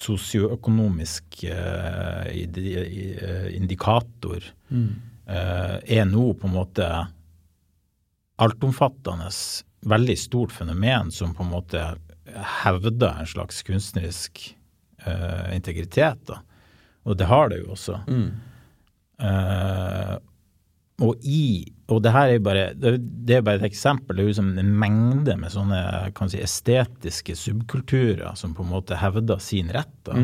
A: sosioøkonomisk uh, indikator, mm. uh, er nå på en måte altomfattende, veldig stort fenomen som på en måte hevder en slags kunstnerisk uh, integritet. Da. Og det har det jo også. Eh, og i og det her er bare det, er bare et eksempel. Det er jo som en mengde med sånne kan si, estetiske subkulturer som på en måte hevder sin rett. da.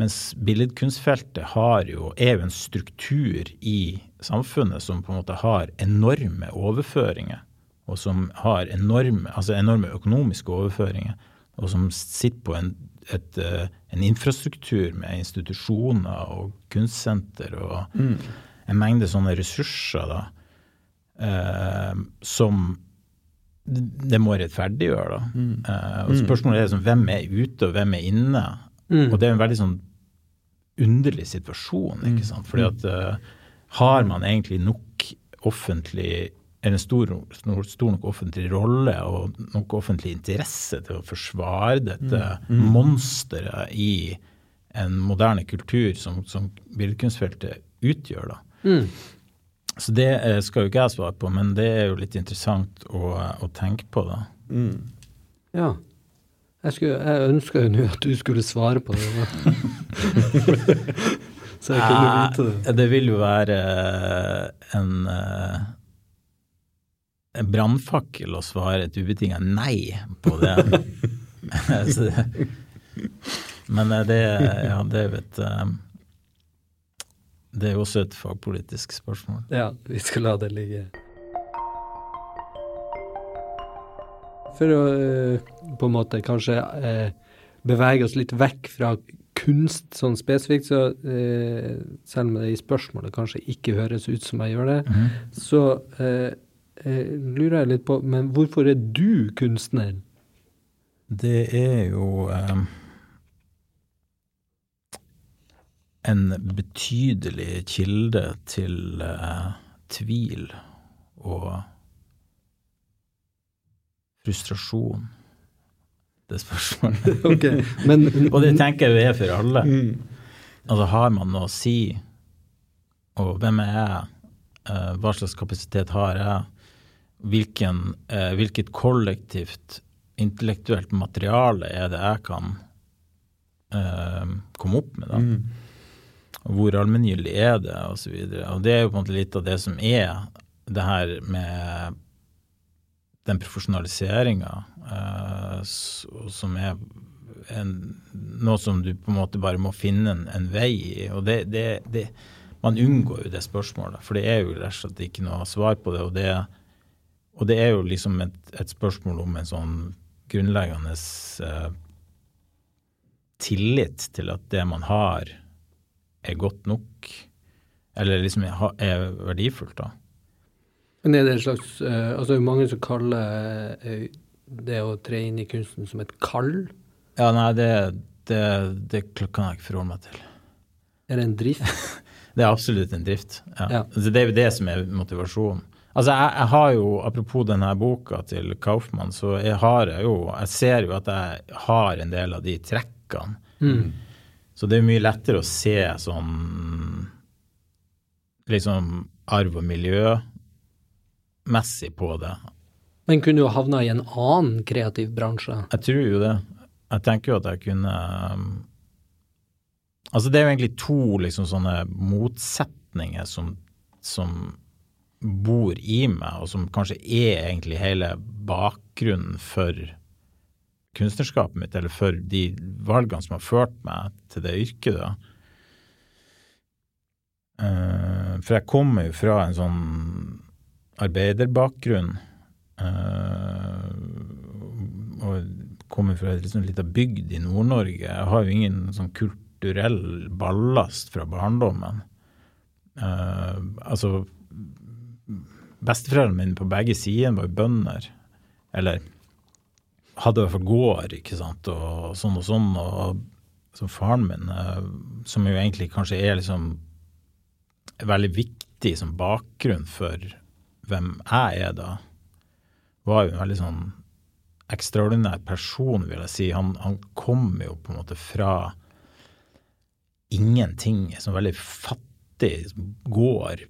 A: Mens billedkunstfeltet har jo, er jo en struktur i samfunnet som på en måte har enorme overføringer, og som har enorme, altså enorme økonomiske overføringer, og som sitter på en, et, eh, en infrastruktur med institusjoner og kunstsenter og en mengde sånne ressurser da, eh, som det må rettferdiggjøre. da. Eh, og Spørsmålet er liksom, hvem er ute, og hvem er inne? Og det er en veldig sånn underlig situasjon, ikke sant. Fordi at eh, har man egentlig nok offentlig eller en stor, stor, nok offentlig rolle og nok offentlig interesse til å forsvare dette monsteret i en moderne kultur som, som billedkunstfeltet utgjør. da. Så det eh, skal jo ikke jeg svare på, men det er jo litt interessant å, å tenke på. da.
C: Ja. Jeg, skulle, jeg ønska jo nå at du skulle svare på det. Så jeg kunne vite det.
A: Eh, Det vil jo være eh, en, eh, en brannfakkel å svare et ubetinga nei på det. Men eh, det, ja, det er jo et eh, Det er jo også et fagpolitisk spørsmål.
C: Ja, vi skal la det ligge. For å eh, på en måte kanskje eh, bevege oss litt vekk fra kunst sånn spesifikt, så eh, selv om det i spørsmålet kanskje ikke høres ut som jeg gjør det, så eh, eh, lurer jeg litt på Men hvorfor er du kunstner?
A: Det er jo eh, en betydelig kilde til eh, tvil og frustrasjon, det spørsmålet.
C: okay, men
A: og det tenker jeg er for alle. Altså har man noe å si, og hvem er jeg, Eh, hva slags kapasitet har jeg, Hvilken, eh, hvilket kollektivt intellektuelt materiale er det jeg kan eh, komme opp med, da? Mm. hvor allmenngyldig er det, og så videre. Og det er jo på en måte litt av det som er det her med den profesjonaliseringa eh, som er en, noe som du på en måte bare må finne en, en vei i. Og det, det, det, man unngår jo det spørsmålet, for det er jo rett og slett ikke noe svar på det. Og det, og det er jo liksom et, et spørsmål om en sånn grunnleggende eh, tillit til at det man har, er godt nok, eller liksom er, er verdifullt, da.
C: Men er det en slags eh, Altså, det er jo mange som kaller eh, det å tre inn i kunsten som et kall.
A: Ja, nei, det, det, det kan jeg ikke forholde meg til.
C: Er det en drift?
A: Det er absolutt en drift. Ja.
C: Ja.
A: Altså, det er jo det som er motivasjonen. Altså, jeg, jeg har jo, Apropos denne boka til Kaufmann, så jeg har jo Jeg ser jo at jeg har en del av de trekkene.
C: Mm.
A: Så det er mye lettere å se sånn liksom arv og miljømessig på det.
C: Men kunne du ha havna i en annen kreativ bransje?
A: Jeg tror jo det. Jeg tenker jo at jeg kunne um, Altså, det er jo egentlig to liksom sånne motsetninger som, som bor i meg, og som kanskje er egentlig hele bakgrunnen for kunstnerskapet mitt, eller for de valgene som har ført meg til det yrket, da. Eh, for jeg kommer jo fra en sånn arbeiderbakgrunn. eh, og kommer fra en liksom lita bygd i Nord-Norge. Jeg har jo ingen sånn kulturell ballast fra barndommen. Eh, altså Besteforeldrene mine på begge sider var bønder. Eller hadde i hvert fall gård, ikke sant, og sånn og sånn. Og så faren min, eh, som jo egentlig kanskje er liksom veldig viktig som bakgrunn for hvem jeg er da, var jo en veldig sånn ekstraordinær person, vil jeg si. Han, han kom jo på en måte fra ingenting, som veldig fattig gård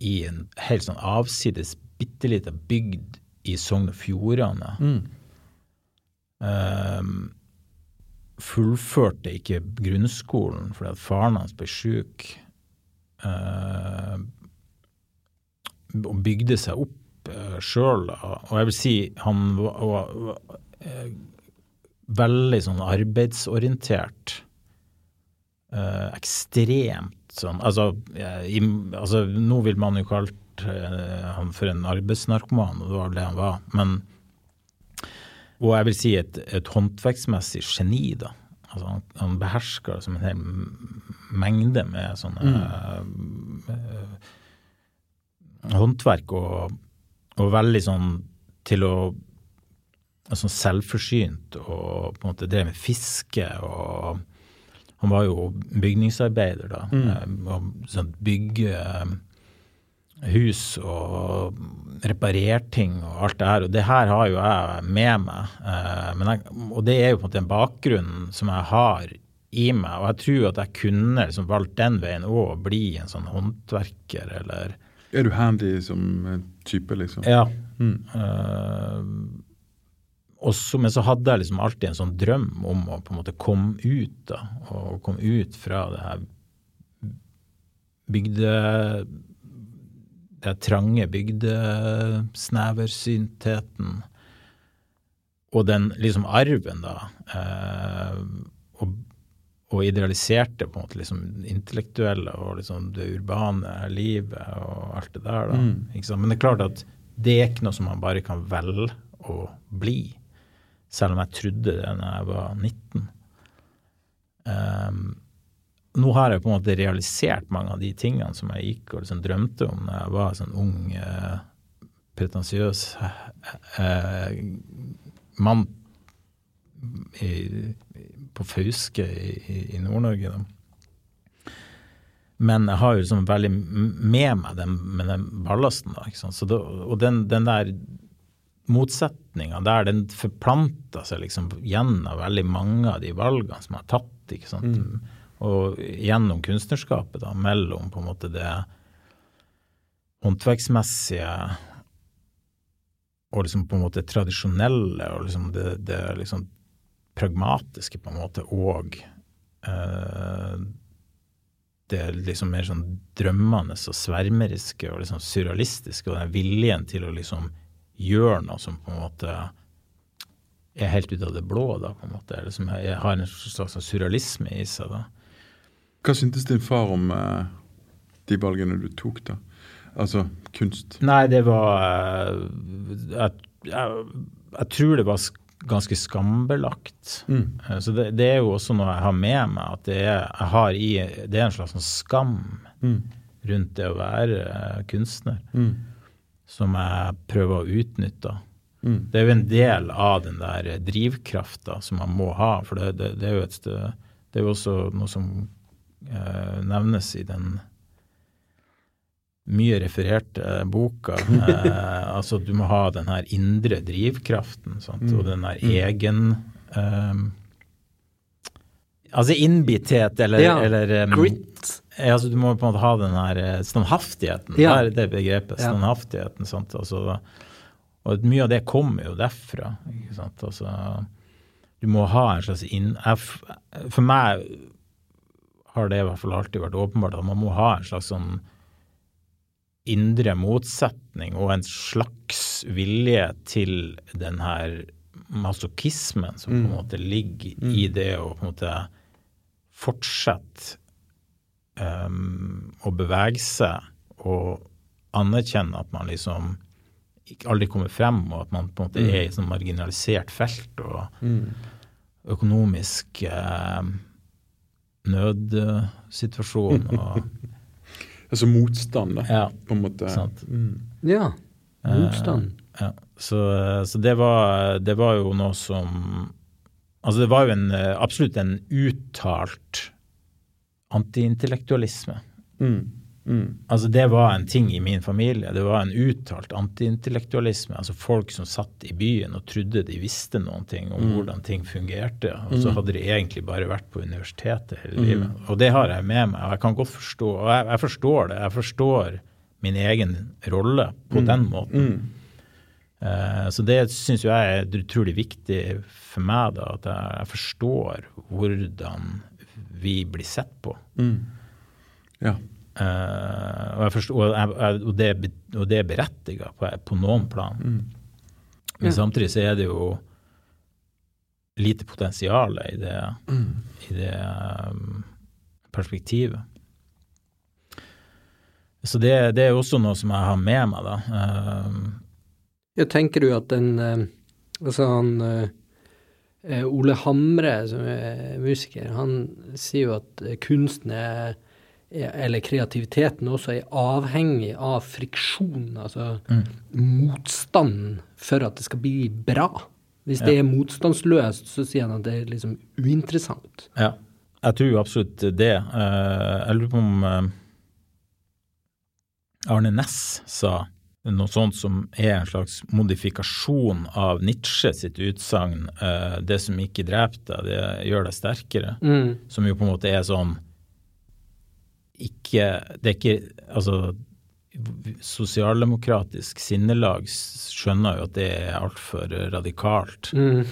A: i en helt sånn avsides, bitte lita bygd i Sogn og Fjordane. Um, fullførte ikke grunnskolen fordi at faren hans ble sjuk. Uh, og bygde seg opp uh, sjøl. Og jeg vil si han var, var, var eh, veldig sånn arbeidsorientert. Eh, ekstremt sånn altså, eh, i, altså Nå vil man jo kalt eh, han for en arbeidsnarkoman, og det var det han var. Men Og jeg vil si et, et håndverksmessig geni, da. Altså han, han behersker som en hel mengde med sånne eh, håndverk og, og veldig sånn til å altså selvforsynt og på en måte drev med fiske og han var jo bygningsarbeider da. Mm. og sånn bygge eh, hus og reparere ting og alt det her. Og det her har jo jeg med meg. eh, men jeg, og det er jo på en måte en bakgrunn som jeg har i meg. Og jeg tror at jeg kunne liksom valgt den veien òg, bli en sånn håndverker eller
B: Er du handy som eh, type, liksom?
A: Ja. Mm. Uh, også, men så hadde jeg liksom alltid en sånn drøm om å på en måte komme ut, da. Og komme ut fra det her bygde Det her trange bygdesneversyntheten. Og den liksom arven, da. eh, og, idealiserte på en måte liksom intellektuelle og liksom det urbane livet og alt det der. da. Sant? Men det er klart at det er ikke noe som man bare kan velge å bli. Selv om jeg trodde det da jeg var 19. Um, nå har jeg på en måte realisert mange av de tingene som jeg gikk og liksom drømte om da jeg var sånn ung, eh, pretensiøs eh, mann i, på Fauske i, i, Nord-Norge. Men jeg har jo liksom veldig med meg den, med den ballasten. da, ikke sant? Så da, og den, den der motsetninga der, den forplanta seg liksom gjennom veldig mange av de valgene som jeg har tatt. ikke sant? Og gjennom kunstnerskapet, da, mellom på en måte det håndverksmessige og liksom på en måte tradisjonelle og liksom det, det liksom pragmatiske, på en måte, og eh, det liksom mer sånn drømmende og svermeriske og liksom surrealistiske, og den viljen til å liksom gjøre noe som på en måte er helt ut av det blå, da, på en måte, eller som er, har en slags surrealisme i seg. da.
B: Hva syntes din far om eh, de valgene du tok, da? Altså kunst?
A: Nei, det var eh, jeg, jeg, jeg tror det var ganske skambelagt.
B: Mm.
A: Eh, Så det, det er jo også noe jeg har med meg, at det er, jeg har i, det er en slags sånn skam
B: Mm.
A: rundt det å være eh, kunstner,
B: Mm.
A: som jeg prøver å utnytte.
B: Mm.
A: Det er jo en del av den der drivkrafta som man må ha, for det, det, er jo et det er jo også noe som eh, nevnes i den mye refererte boka. Eh, altså du må ha den her indre drivkraften, sant? og den der egen eh, Altså innbitthet eller,
C: Ja,
A: eller um,
C: Grit.
A: altså, du må på en måte ha den her eh, standhaftigheten.
C: Ja.
A: Er det begrepet. Standhaftigheten. Sant? Altså, og mye av det kommer jo derfra. Ikke sant? Altså, du må ha en slags inn... For meg har det i hvert fall alltid vært åpenbart at man må ha en slags sånn indre motsetning og en slags vilje til den her masochismen som på en måte ligger i det å på en måte fortsette um, å bevege seg og anerkjenne at man liksom ikke aldri kommer frem, og at man på en måte er i et sånn marginalisert felt og økonomisk eh, nødsituasjon og
B: Altså motstand, da.
A: Ja,
B: På en måte.
A: sant.
B: Mm.
C: Ja. Motstand.
A: Ja, så, så det, var, det var jo noe som Altså, det var jo en, eh, absolutt en uttalt antiintellektualisme.
B: Mm. Mm.
A: Altså, det var en ting i min familie. Det var en uttalt antiintellektualisme. Altså folk som satt i byen og trodde de visste noen ting om hvordan ting fungerte, og så hadde de egentlig bare vært på universitetet hele livet. Og det har jeg med meg, og jeg kan godt forstå, og jeg, jeg forstår det. Jeg forstår min egen rolle på den måten. Uh, Så det syns jeg er utrolig viktig for meg, da, at jeg, jeg forstår hvordan vi blir sett på.
B: Ja.
A: Eh, og, jeg forstår, og, jeg, og, det, og det er berettiget på, på noen plan. Men
C: Ja.
A: samtidig så er det jo lite potensial i det, i det um, perspektivet. Så det, det er også noe som jeg har med meg, da. Uh,
C: Ja, tenker du at den Altså han eh, eh, Ole Hamre, som er musiker, han sier jo at eh, kunsten er- eller kreativiteten også er avhengig av friksjon, altså motstanden for at det skal bli bra. Hvis det er motstandsløst, så sier han at det er liksom uinteressant.
A: Ja, jeg tror absolutt det. Eh, jeg lurer på om eh, Arne Næss sa noe sånt som er en slags modifikasjon av Nietzsche sitt utsagn eh, 'det som ikke dreper deg, det gjør deg sterkere',
C: Mm.
A: som jo på en måte er sånn ikke Det er ikke Altså sosialdemokratisk sinnelag skjønner jo at det er altfor radikalt.
C: Mm.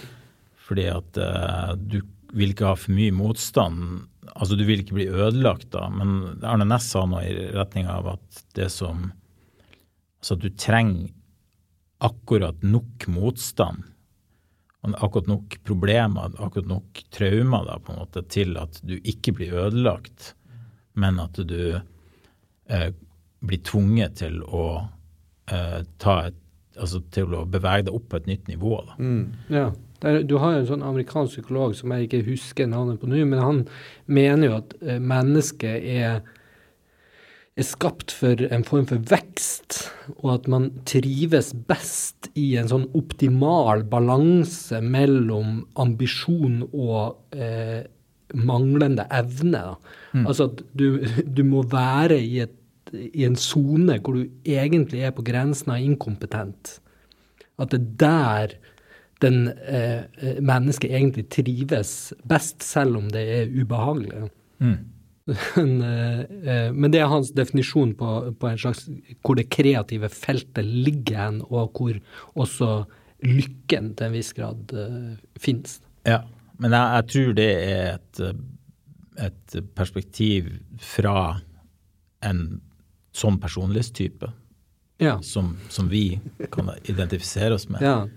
A: Fordi at uh, du vil ikke ha for mye motstand. Altså du vil ikke bli ødelagt da, men Arne Næss sa noe i retning av at det som Altså at du trenger akkurat nok motstand, akkurat nok problemer, akkurat nok traumer da, på en måte, til at du ikke blir ødelagt, men at du eh, blir tvunget til å eh, ta et Altså til å bevege deg opp på et nytt nivå. da.
C: Ja. Der, du har en sånn amerikansk psykolog som jeg ikke husker navnet på nå, men han mener jo at eh, mennesket er, er skapt for en form for vekst, og at man trives best i en sånn optimal balanse mellom ambisjon og eh, manglende evne. Da. Altså at du, du må være i, et, i en sone hvor du egentlig er på grensen av inkompetent. At det er der den eh, eh, mennesket egentlig trives best, selv om det er ubehagelig. Men, eh, eh, men det er hans definisjon på, på en slags hvor det kreative feltet ligger hen, og hvor også lykken til en viss grad eh, finnes.
A: Ja, men jeg, jeg tror det er et, et perspektiv fra en sånn personlighetstype.
C: Ja.
A: som, som vi kan identifisere oss med.
C: ja.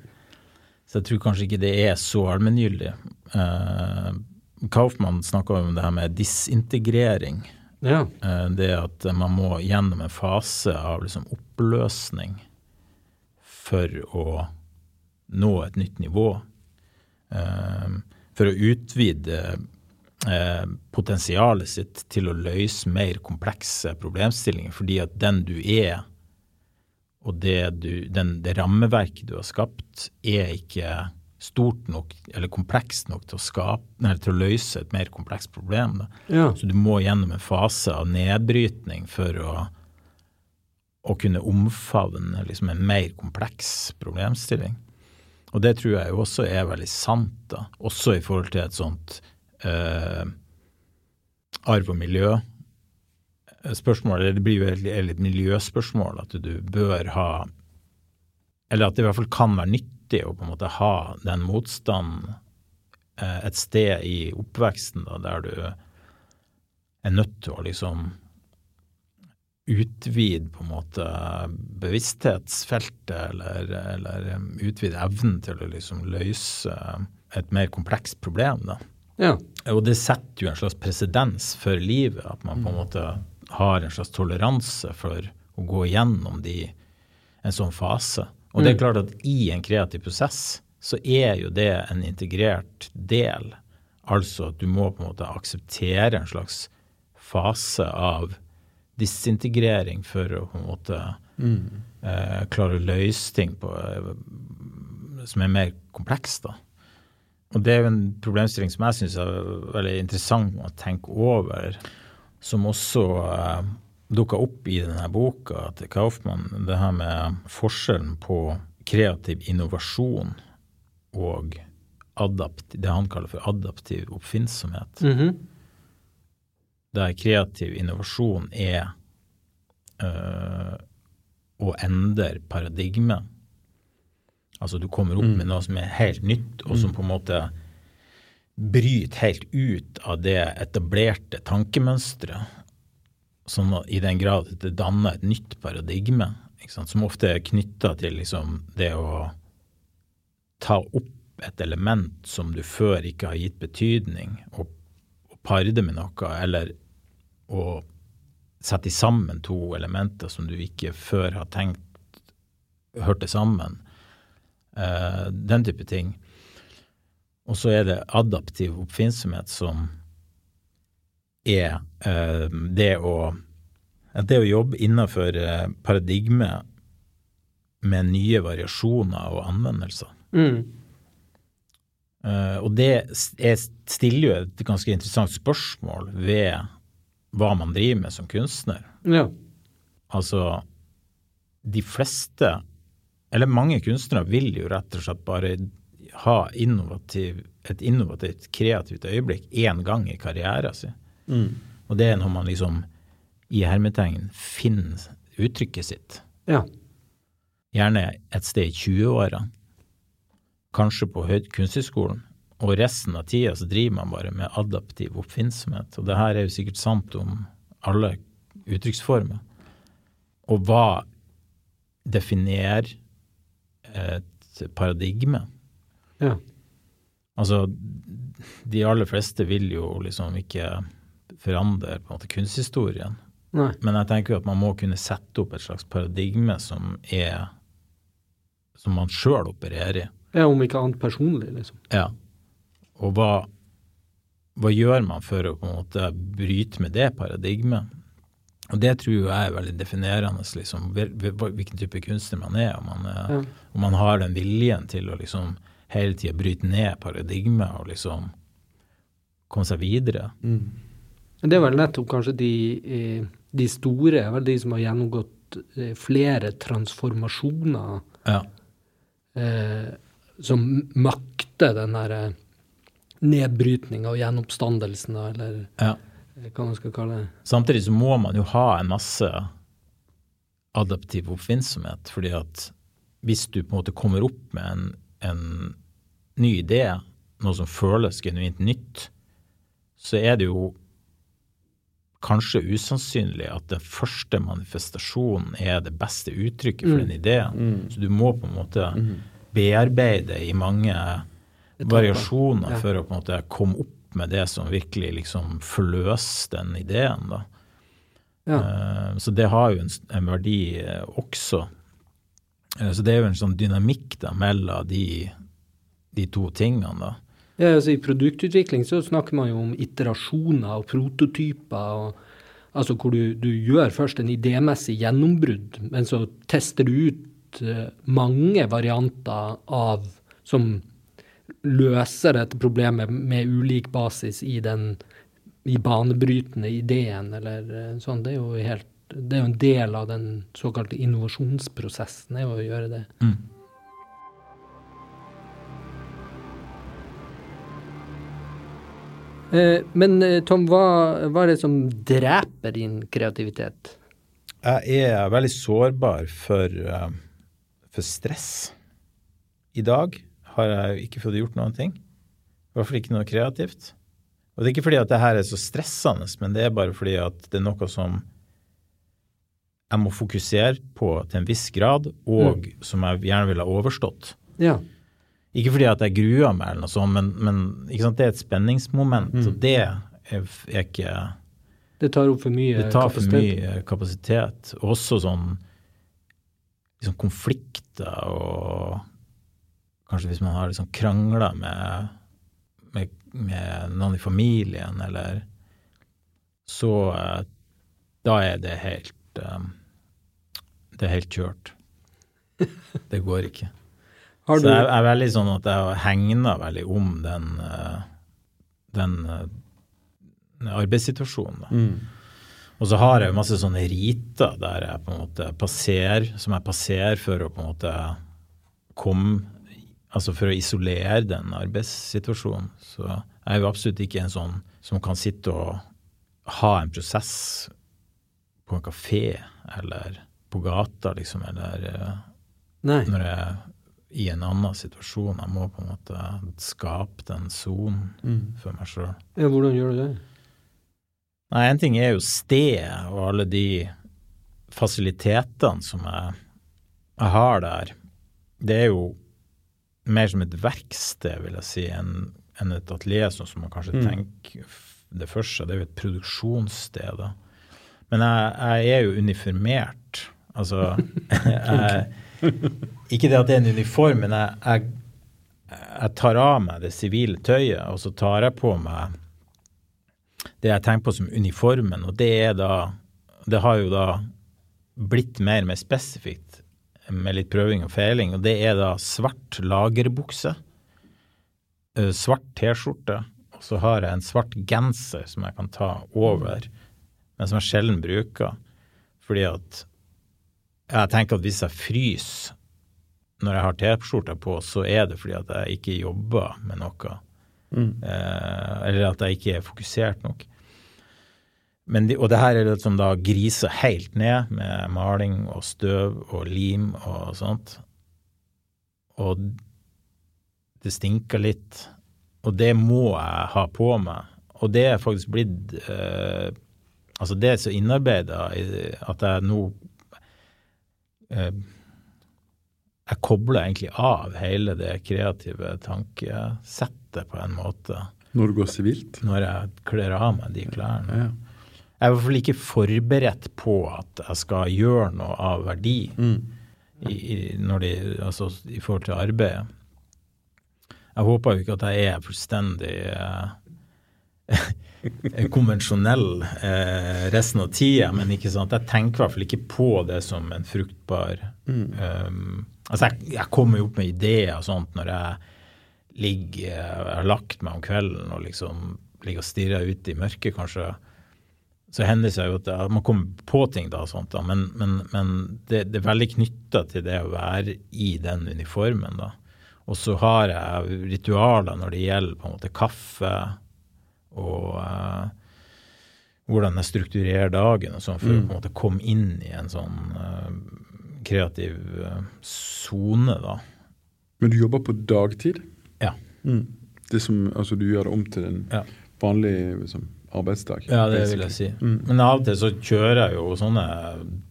A: Så jeg tror kanskje ikke det er så allmenngyldig. Uh, Kaufmann snakka om det her med disintegrering.
C: Ja.
A: Uh, det at man må gjennom en fase av liksom oppløsning for å nå et nytt nivå. Eh, for å utvide eh, potensialet sitt til å løse mer komplekse problemstillinger. Fordi at den du er, og det, du, den, det rammeverket du har skapt, er ikke stort nok eller komplekst nok til å, skape, nei, til å løse et mer komplekst problem.
C: Ja.
A: Så du må gjennom en fase av nedbrytning for å, å kunne omfavne liksom en mer kompleks problemstilling. Og det tror jeg jo også er veldig sant, da. også i forhold til et sånt eh, arv og miljøspørsmål. eller det blir jo et, et miljøspørsmål, at du bør ha Eller at det i hvert fall kan være nyttig å på en måte ha den motstanden eh, et sted i oppveksten da, der du er nødt til å liksom utvide på en måte bevissthetsfeltet, eller, eller um, utvide evnen til å liksom løse et mer komplekst problem. da.
C: Ja.
A: Og det setter jo en slags presedens for livet, at man på en måte har en slags toleranse for å gå igjennom de, en sånn fase. Og det er klart at i en kreativ prosess så er jo det en integrert del. Altså at du må på en måte akseptere en slags fase av disintegrering for å på en måte eh, klare å løse ting på, eh, som er mer komplekst. da. Og det er jo en problemstilling som jeg syns er veldig interessant å tenke over, som også eh, dukka opp i denne boka til Kaufmann. Det her med forskjellen på kreativ innovasjon og adapt, det han kaller for adaptiv oppfinnsomhet.
C: Mhm.
A: Der kreativ innovasjon er øh, å endre paradigme. Altså du kommer opp med noe som er helt nytt, og som på en måte bryter helt ut av det etablerte tankemønsteret. Sånn i den grad at det danner et nytt paradigme, som ofte er knytta til liksom det å ta opp et element som du før ikke har gitt betydning, og, og pare det med noe, eller å sette sammen to elementer som du ikke før har tenkt hørte sammen. Uh, den type ting. Og så er det adaptiv oppfinnsomhet som er uh, det å det å jobbe innenfor eh, paradigmet med nye variasjoner og anvendelser.
C: Mm.
A: Uh, og det er, stiller jo et ganske interessant spørsmål ved hva man driver med som kunstner.
C: Ja.
A: Altså, de fleste, eller mange kunstnere, vil jo rett og slett bare ha innovativ, et innovativt, kreativt øyeblikk én gang i karrieren sin. Og det er når man liksom i hermetegn finner uttrykket sitt.
C: Ja.
A: Gjerne et sted i 20-åra, kanskje på kunsthøgskolen. Og resten av tida så driver man bare med adaptiv oppfinnsomhet. Og det her er jo sikkert sant om alle uttrykksformer. Og hva definerer et paradigme?
C: Ja.
A: Altså, de aller fleste vil jo liksom ikke forandre på en måte kunsthistorien.
C: Nei.
A: Men jeg tenker jo at man må kunne sette opp et slags paradigme som er som man sjøl opererer i.
C: Ja, om ikke annet personlig, liksom.
A: Ja. Og hva, hva gjør man for å på en måte bryte med det paradigmet? Og det tror jeg er veldig definerende, liksom, hvil- hvil- hvilken type kunstner man er. Om man, er,
C: Ja.
A: om man har den viljen til å liksom hele tida bryte ned paradigmet og liksom komme seg videre.
C: Mm. det er vel nettopp kanskje de, eh, de store, vel de som har gjennomgått eh, flere transformasjoner,
A: Ja.
C: eh, som makter den der eh, nedbrytninga og gjenoppstandelsen, eller
A: ja.
C: eh, hva man skal kalle det.
A: Samtidig så må man jo ha en masse adaptiv oppfinnsomhet, fordi at hvis du på en måte kommer opp med en, en ny idé, noe som føles genuint nytt, så er det jo kanskje usannsynlig at den første manifestasjonen er det beste uttrykket for
C: Mm.
A: den ideen. Så du må på en måte bearbeide i mange variasjoner
C: Ja.
A: for å på en måte komme opp med det som virkelig liksom forløser den ideen. da.
C: Ja.
A: Eh, Så det har jo en, en verdi eh, også. Eh, Så det er jo en sånn dynamikk da mellom de, de to tingene. da.
C: Ja, altså I produktutvikling så snakker man jo om iterasjoner og prototyper. Og, altså hvor du, du gjør først en idémessig gjennombrudd, men så tester du ut mange varianter av som løser dette problemet med ulik basis i den i banebrytende ideen, eller eh, sånn. Det er jo helt det er jo en del av den såkalte innovasjonsprosessen, er å gjøre det. Mm. Men eh, Tom, hva, hva er det som dreper din kreativitet?
A: Jeg er veldig sårbar for, eh, for stress. I dag har jeg ikke fått gjort noen ting. I hvert fall ikke noe kreativt. Og det er ikke fordi at det her er så stressende, men det er bare fordi at det er noe som jeg må fokusere på til en viss grad, og som jeg gjerne ville ha overstått.
C: Ja.
A: Ikke fordi at jeg gruer meg, eller noe sånt, men, men det er et spenningsmoment, og det er, er ikke
C: Det tar opp for mye
A: Det tar for
C: kapasitet.
A: mye kapasitet. Og også sånn liksom konflikter og Kanskje hvis man har liksom krangla med, med, med noen i familien, eller Så eh, da er det helt eh, Det er helt kjørt. Det går ikke.
C: Har
A: Så
C: du,
A: jeg er veldig sånn at jeg hegner veldig om den, eh, den, den arbeidssituasjonen. Da. Og så har jeg masse sånne riter der jeg på en måte passerer, som jeg passerer for å på en måte komme Altså for å isolere den arbeidssituasjonen. Så jeg er jo absolutt ikke en sånn som kan sitte og ha en prosess på en kafé eller på gata, liksom, eller eh,
C: nei.
A: når jeg er i en annen situasjon. Jeg må på en måte skape den sonen for meg sjøl.
C: Ja, hvordan gjør du det?
A: Nei, en ting er jo stedet og alle de fasilitetene som jeg, jeg har der. Det er jo mer som et verksted, vil jeg si, enn en et atelier, sånn som man kanskje tenker det for seg. Det er jo et produksjonssted. da. Men jeg, jeg er jo uniformert. Altså jeg, Ikke det at det er en uniform, men jeg, jeg, jeg tar av meg det sivile tøyet, og så tar jeg på meg det jeg tenker på som uniformen, og det er da Det har jo da blitt mer og mer spesifikt med litt prøving og feiling, og det er da svart lagerbukse, eh, svart T-skjorte, og så har jeg en svart genser som jeg kan ta over, men som jeg sjelden bruker, fordi at jeg tenker at hvis jeg fryser når jeg har T-skjorta på, så er det fordi at jeg ikke jobber med noe. Eh, eller at jeg ikke er fokusert nok. Men de, og det her er det som da griser helt ned med maling og støv og lim og sånt. Og det stinker litt. Og det må jeg ha på meg. Og det er faktisk blitt eh, Altså, det er så innarbeida at jeg nå eh, Jeg kobler egentlig av hele det kreative tankesettet på en måte
B: Når du går sivilt?
A: når jeg kler av meg de klærne.
B: Ja.
A: Jeg er i hvert fall ikke forberedt på at jeg skal gjøre noe av verdi i, i, når de, altså, i forhold til arbeidet. Jeg håper jo ikke at jeg er fullstendig eh, konvensjonell eh, resten av tida, men ikke sant? jeg tenker i hvert fall ikke på det som en fruktbar um, Altså, jeg, jeg kommer jo opp med ideer og sånt når jeg ligger Jeg har lagt meg om kvelden og liksom ligger og stirrer ut i mørket, kanskje så hender det seg jo at man kommer på ting da, sånt da, men, men, men det, det er veldig knytta til det å være i den uniformen. da. Og så har jeg ritualer når det gjelder på en måte kaffe og uh, hvordan jeg strukturerer dagen og sånn, for å på en måte komme inn i en sånn uh, kreativ sone, da.
B: Men du jobber på dagtid?
A: Ja.
B: Det som, altså Du gjør det om til en
A: Ja.
B: vanlig liksom, arbeidsdag.
A: Ja, det vil jeg si.
B: Mm.
A: Men av og til så kjører jeg jo sånne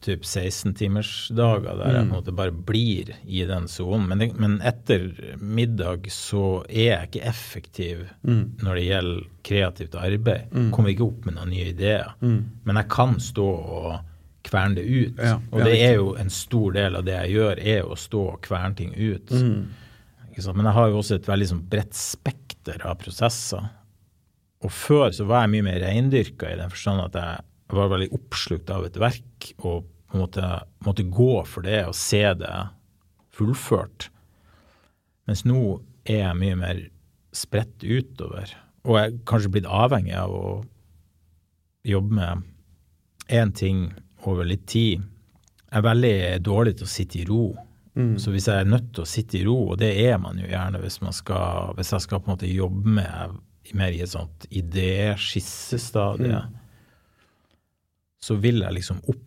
A: typ 16-timersdager der jeg på en
B: Mm.
A: måte bare blir i den sonen. Men, men etter middag så er jeg ikke effektiv
B: Mm.
A: når det gjelder kreativt arbeid.
B: Mm.
A: Kommer ikke opp med noen nye ideer.
B: Mm.
A: Men jeg kan stå og kverne det ut.
B: Ja,
A: og det er jo en stor del av det jeg gjør, er å stå og kverne ting ut.
B: Mm.
A: Men jeg har jo også et veldig sånn bredt spekter av prosesser. Og før så var jeg mye mer reindyrka i den forstand at jeg var veldig oppslukt av et verk og på en måte måtte gå for det og se det fullført. Mens nå er jeg mye mer spredt utover. Og jeg er kanskje blitt avhengig av å jobbe med én ting over litt tid. Jeg er veldig dårlig til å sitte i ro.
B: Mm.
A: Så hvis jeg er nødt til å sitte i ro, og det er man jo gjerne hvis, man skal, hvis jeg skal på en måte jobbe med mer i et sånt idé-skissestadie,
B: Mm.
A: så vil jeg liksom opp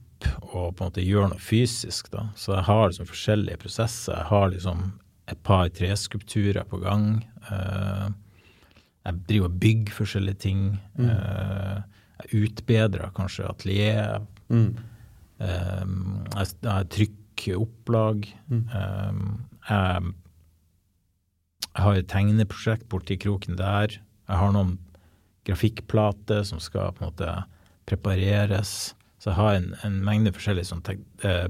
A: og på en måte gjøre noe fysisk. da. Så jeg har liksom forskjellige prosesser. Jeg har liksom et par treskulpturer på gang. Eh, jeg driver og bygger forskjellige ting.
B: Mm.
A: Eh, jeg utbedrer kanskje atelier.
B: Mm.
A: Um, jeg, jeg trykker opplag.
B: Mm.
A: Jeg, jeg har et tegneprosjekt borti kroken der. Jeg har noen grafikkplater som skal på en måte prepareres. Så jeg har en, en mengde forskjellige sånne tek- eh,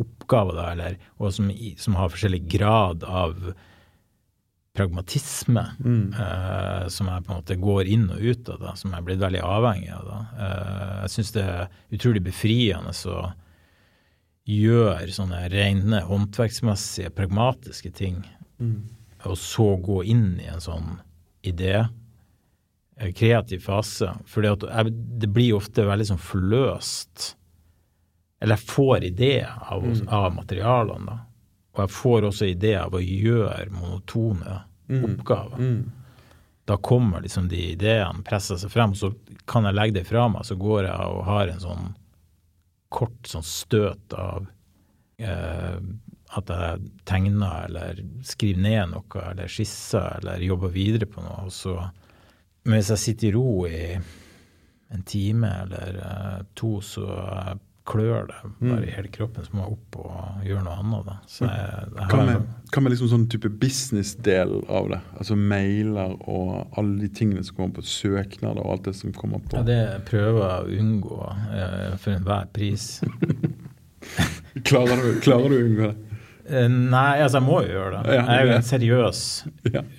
A: oppgaver da, eller, og som, som har forskjellig grad av pragmatisme.
B: Mm.
A: eh, som jeg på en måte går inn og ut av, da, som jeg er blitt veldig avhengig av. Eh, jeg syns det er utrolig befriende å gjøre sånne rene håndverksmessige, pragmatiske ting,
B: Mm.
A: og så gå inn i en sånn idé, kreativ fase. For det blir ofte veldig sånn forløst. Eller jeg får ideer av,
B: Mm.
A: av materialene, da. Og jeg får også ideer av å gjøre monotone
B: Mm.
A: oppgaver.
B: Mm.
A: Da kommer liksom de ideene, presser seg frem, så kan jeg legge det fra meg, så går jeg og har en sånn kort sånn støt av eh, at jeg tegner eller skriver ned noe, eller skisser, eller jobber videre på noe. Og så, men hvis jeg sitter i ro i en time eller eh, to, så eh, klør det bare i hele kroppen, så må jeg opp og gjøre noe annet. Da. Så jeg, jeg
B: Hva med, hva med liksom sånn type business-del av det? Altså mailer og alle de tingene som kommer på søknader og alt det som kommer på.
A: ja, det prøver jeg å unngå eh, for enhver pris.
B: Klarer, du, klarer du å unngå det?
A: Eh, Nei, altså jeg må jo gjøre det. Jeg er jo en seriøs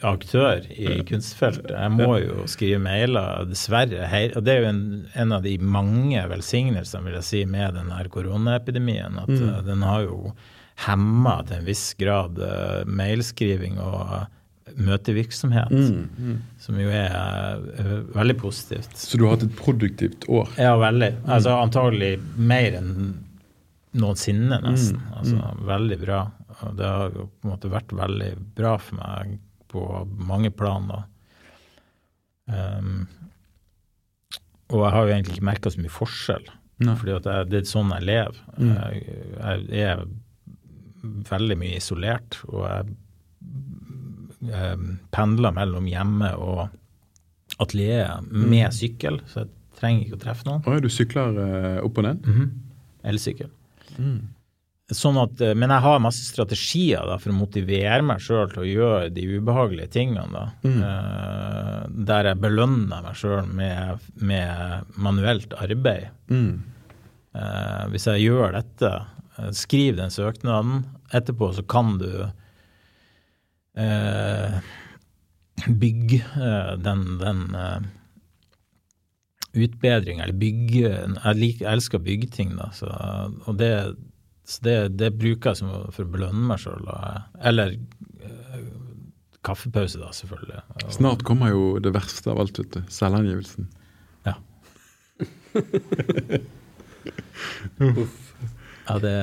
A: aktør i kunstfeltet. Jeg må jo skrive mailer, dessverre. Og det er jo en, en av de mange velsignelsene vil jeg si, med denne koronaepidemien. At
B: Mm.
A: eh, den har jo hemma til en viss grad eh, mailskriving og møtevirksomhet.
B: Mm, mm.
A: Som jo er veldig positivt.
B: Så du har hatt et produktivt år?
A: Ja, veldig. Altså antagelig mer enn noensinne, nesten.
B: Mm,
A: Altså veldig bra. Og det har jo på en måte vært veldig bra for meg på mange plan, da. Um, og jeg har jo egentlig ikke merka så mye forskjell,
B: Nei.
A: fordi jeg, det er sånn jeg lever.
B: Mm.
A: Jeg, jeg er veldig mye isolert, og jeg, jeg pendler mellom hjemme og atelieret med
B: Mm.
A: sykkel, så jeg trenger ikke å treffe noen.
B: Og du sykler eh, opp og ned?
A: Mhm. Elsykkel. Sånn at, eh, men jeg har masse strategier da, for å motivere meg sjøl til å gjøre de ubehagelige tingene.
B: Mm.
A: Uh, der jeg belønner meg sjøl med, med manuelt arbeid.
B: Mm.
A: Uh, hvis jeg gjør dette, uh, skriv den søknaden. Etterpå så kan du bygge den, den eh, utbedring, eller bygge Jeg, liker, jeg elsker å bygge ting, da. Så, og det, så det, det bruker jeg som, for å belønne meg sjøl. Eller uh, kaffepause, da, selvfølgelig. Og,
B: Snart kommer jo det verste av alt, vet du. Selvangivelsen.
A: Ja. Ja, det,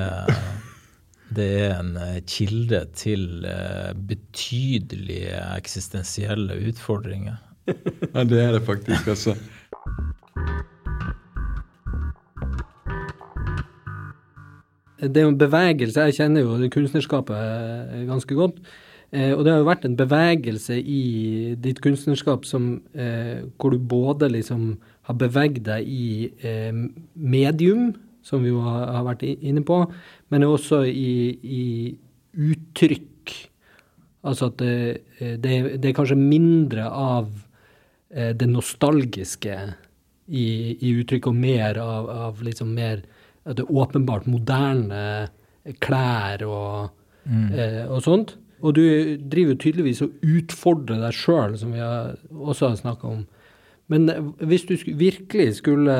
A: det er en eh, kilde til eh, betydelige eksistensielle utfordringer.
B: Ja, det er det faktisk, altså.
C: Det er jo en bevegelse. Jeg kjenner jo det kunstnerskapet eh, ganske godt. Eh, og det har jo vært en bevegelse i ditt kunstnerskap som, eh, hvor du både liksom har beveget deg i eh, medium, som vi jo har, har, vært inne på, men også i, i uttrykk. Altså at det, eh, det, det, er kanskje mindre av eh, det nostalgiske i, i uttrykk, og mer av, av liksom mer det åpenbart moderne klær og, mm. eh, og sånt. Og du driver tydeligvis og utfordrer deg sjøl, som vi har, også har snakka om. Men hvis du virkelig skulle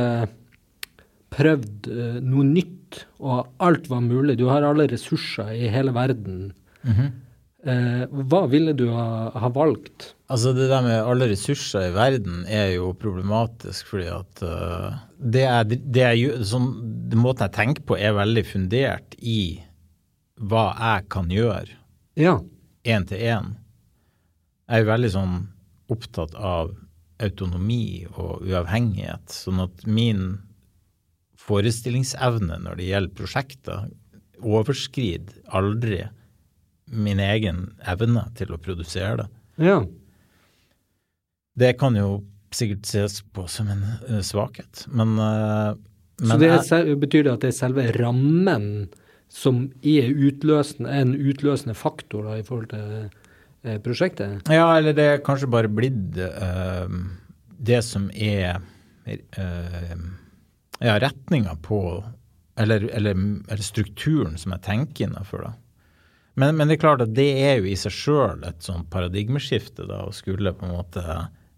C: prøvd uh, noe nytt, og alt var mulig, du har alle ressurser i hele verden, mm -hmm. Uh, hva ville du ha, ha, valgt?
A: Altså Det der med alle ressurser i verden er jo problematisk, fordi at uh, det, er, det, er, sånn, det måten jeg tenker på, er veldig fundert i hva jeg kan gjøre.
C: Ja.
A: Én til én. Jeg er veldig sånn opptatt av autonomi og uavhengighet, sånn at min forestillingsevne når det gjelder prosjekter, overskrider aldri min egen evne til å produsere det.
C: Ja.
A: Det kan jo sikkert ses på som en uh, svakhet, men, uh,
C: men Så det er, betyr det at det er selve rammen som er utløsende, en utløsende faktor da, i forhold til uh, prosjektet?
A: Ja, eller det er kanskje bare blitt det som er ja, retninga på eller, eller, eller, strukturen som jeg tenker innafor, da. Men, men, det er klart at det er jo i seg sjøl et sånn paradigmeskifte, da, å skulle på en måte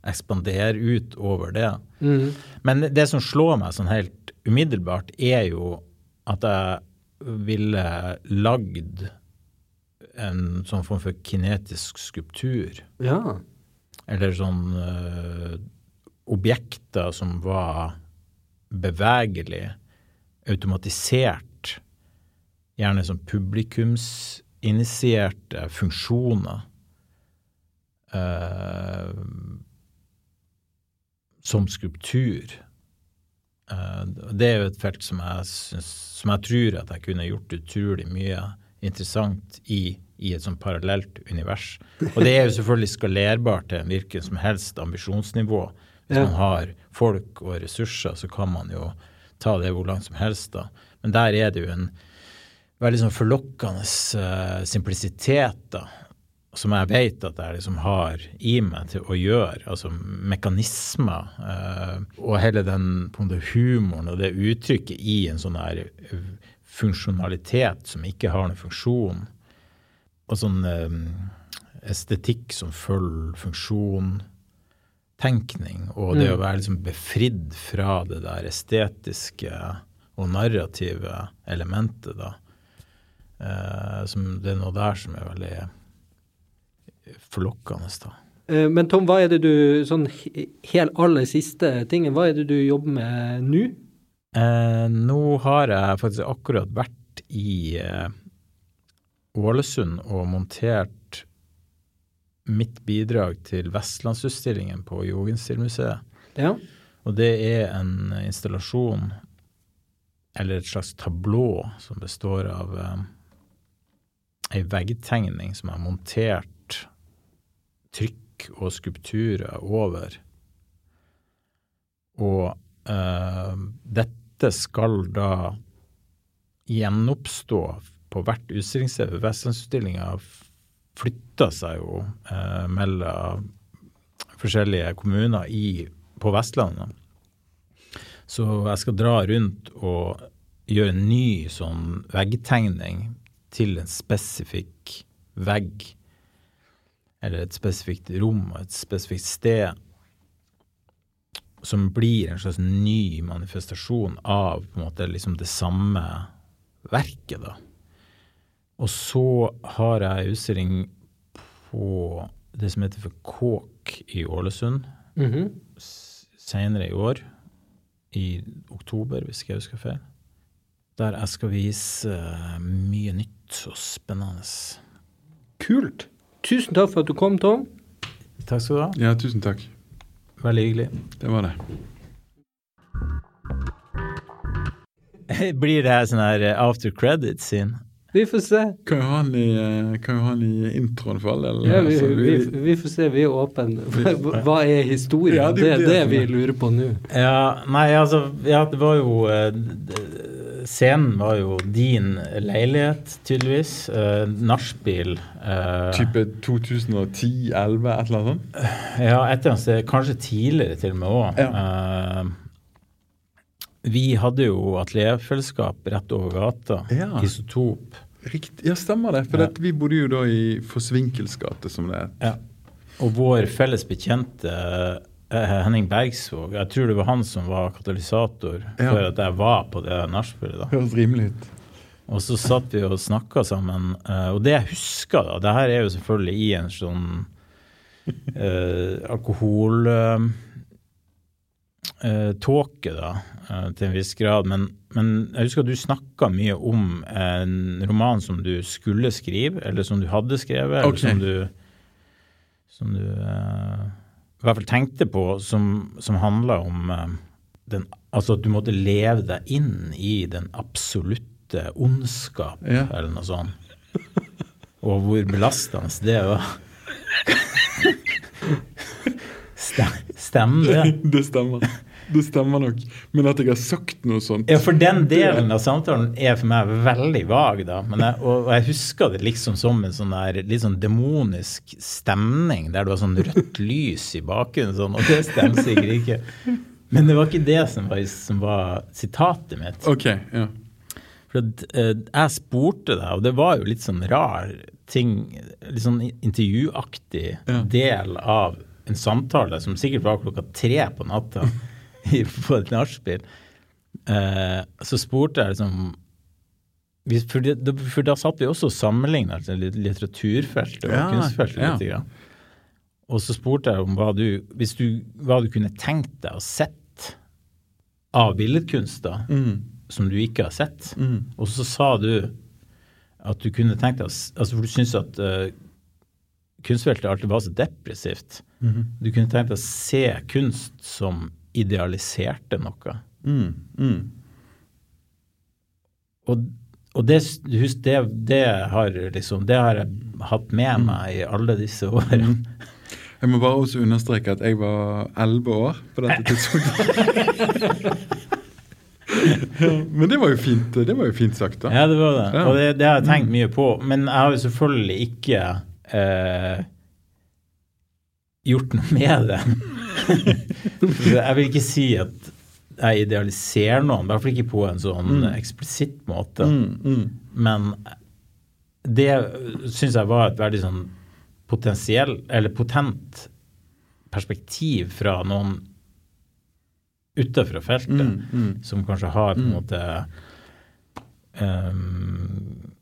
A: ekspandere ut over det. Mm. Men det som slår meg sånn helt umiddelbart, er jo at jeg ville lagd en sånn form for kinetisk skulptur.
C: Ja.
A: Eller sånn uh, objekter som var bevegelig, automatisert, gjerne som publikumsinitierte funksjoner. eh, som skulptur. Eh, det er jo et felt som jeg, synes, som jeg tror at jeg kunne gjort utrolig mye interessant i, i et sånn parallelt univers. Og det er jo selvfølgelig skalerbart til en hvilken som helst ambisjonsnivå. Hvis ja. man har folk og ressurser, så kan man jo ta det hvor langt som helst. da. Men der er det jo en veldig sånn forlokkende uh, simplisitet da, som jeg vet at jeg liksom har i meg til å gjøre. Altså mekanismer. Uh, og hele den måte, humoren og det uttrykket i en sånn her funksjonalitet som ikke har noen funksjon. Og sånn uh, estetikk som følger funksjon tenkning, og det mm. å være liksom befridd fra det der estetiske og narrative elementet, da. Eh, som, det er noe der som er veldig forlokkende, da.
C: Eh, men Tom, hva er det du sånn helt aller siste tingen, hva er det du jobber med nå?
A: Eh, nå har jeg faktisk akkurat vært i eh, Ålesund og montert mitt bidrag til Vestlandsutstillingen på Jugendstilmuseet.
C: Ja.
A: Og det er en installasjon, eller et slags tablå, som består av um, ei veggtegning som er montert trykk og skulpturer over. Og eh, dette skal da gjenoppstå på hvert utstillingssted Vestlandsutstillinga flytta seg jo eh, mellom forskjellige kommuner i, på Vestlandet. Så jeg skal dra rundt og gjøre en ny sånn veggtegning til en spesifikk vegg. Eller et spesifikt rom og et spesifikt sted. Som blir en slags ny manifestasjon av på en måte liksom det samme verket, da. Og så har jeg utstilling på det som heter for Kåk i Ålesund mm -hmm. senere i år. I oktober, hvis jeg husker feil. Der jeg skal vise uh, mye nytt og spennende.
C: Kult. Tusen takk for at du kom, Tom.
A: Takk skal du ha.
B: Ja, tusen takk.
A: Veldig hyggelig.
B: Det var det.
A: Blir det her sånn her after credit-scene?
C: Vi får se.
B: Kan jo ha han i, eh, han i introen for all del.
C: Ja, vi,
B: altså,
C: vi, vi får se. Vi er åpne. Hva- Hva er historien?
B: Ja, det
C: det
B: er
C: er det,
B: det
C: vi
B: er.
C: lurer på nå.
A: Ja, nei, altså Ja, det var jo eh, d- Scenen var jo din leilighet, tydeligvis. Uh, Nachspiel. Uh,
B: Type 2010-11, et eller annet sånt?
A: Ja, et eller annet sted. Kanskje tidligere til og med òg. vi hadde jo atelierfellesskap rett over gata.
B: Ja.
A: Isotop.
B: Rikt, ja, stemmer det. For
A: Ja.
B: vi bodde jo da i Forsvinkels gate, som det het.
A: Ja. Og vår felles bekjente Henning Bergsvåg, jeg tror det var han som var katalysator
B: Ja.
A: for at jeg var på det nachspielet.
B: Høres rimelig ut.
A: Og så satt vi og snakka sammen. eh, og det jeg husker, da Det her er jo selvfølgelig i en sånn eh, alkoholtåke, eh, eh, da, eh, til en viss grad. Men, men jeg husker at du snakka mye om en roman som du skulle skrive, eller som du hadde skrevet, eller som du, som du eh, i hvert fall tenkte på, som, som handla om eh, den, altså at du måtte leve deg inn i den absolutte ondskap,
B: Ja.
A: eller noe sånt. Og hvor belastende det var. Stem- Stemmer det?
B: Det stemmer. Det stemmer nok. Men at jeg har sagt noe sånt
A: Ja, for den delen av samtalen er for meg veldig vag, da. Men jeg, og jeg husker det liksom som en sånn der litt sånn demonisk stemning, der det var sånn rødt lys i bakgrunnen, sånn, og det stemmer sikkert ikke. Men det var ikke det som var, som var sitatet mitt.
B: Ok, ja.
A: For at, uh, jeg spurte deg, og det var jo litt sånn rar ting, litt sånn intervjuaktig
B: Ja.
A: del av en samtale som sikkert var klokka tre på natta i- på et nachspiel. Eh, så spurte jeg liksom for, det, for da satt vi også og sammenligna litteraturfeltet og
B: Ja,
A: kunstfeltet
B: ja.
A: litt. Grann. Og så spurte jeg om hva du, hvis du, hva du kunne tenkt deg å sett av billedkunst, da
B: Mm.
A: som du ikke har sett.
B: Mm.
A: Og så sa du at du kunne tenkt deg altså For du syns at uh, kunstfeltet alltid var så depressivt.
B: Mhm.
A: Du kunne tenkt deg å se kunst som idealiserte noe.
B: Mm. Mm.
A: Og, og det, husk, det, det, har liksom, det har jeg hatt med meg i alle disse årene.
B: Jeg må bare også understreke at jeg var elleve år på dette tidspunktet. men det var jo fint det var jo fint sagt, da.
A: Ja, det var det.
B: Ja.
A: Og det, det har jeg tenkt mye på. Men jeg har jo selvfølgelig ikke eh, gjort noe med det. jeg vil ikke si at jeg idealiserer noen, i hvert fall ikke på en sånn
B: Mm.
A: eksplisitt måte.
B: Mm, mm.
A: Men det syns jeg var et veldig sånn potensiell, eller potent perspektiv fra noen utenfor feltet
B: Mm, mm.
A: som kanskje har på en
B: Mm.
A: måte um,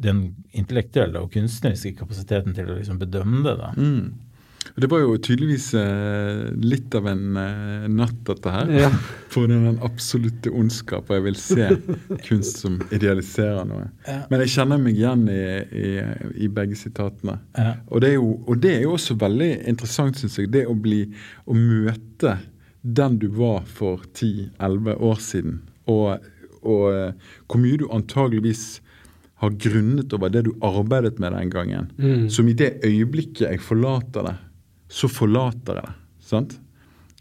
A: den intellektuelle og kunstneriske kapasiteten til å liksom bedømme det. da.
B: Det var jo tydeligvis eh, litt av en eh, natt, dette her.
C: Ja.
B: For den, absolutte ondskap, og jeg vil se kunst som idealiserer noe.
A: Ja.
B: Men jeg kjenner meg igjen i, i, i begge sitatene.
A: Ja.
B: Og det, jo, og det er jo også veldig interessant, syns jeg, det å bli Å møte den du var for 10-11 år siden, og, og eh, hvor mye du antageligvis har grunnet over det du arbeidet med den gangen.
C: Mm.
B: Som i det øyeblikket jeg forlater det, så forlater jeg det. Sant?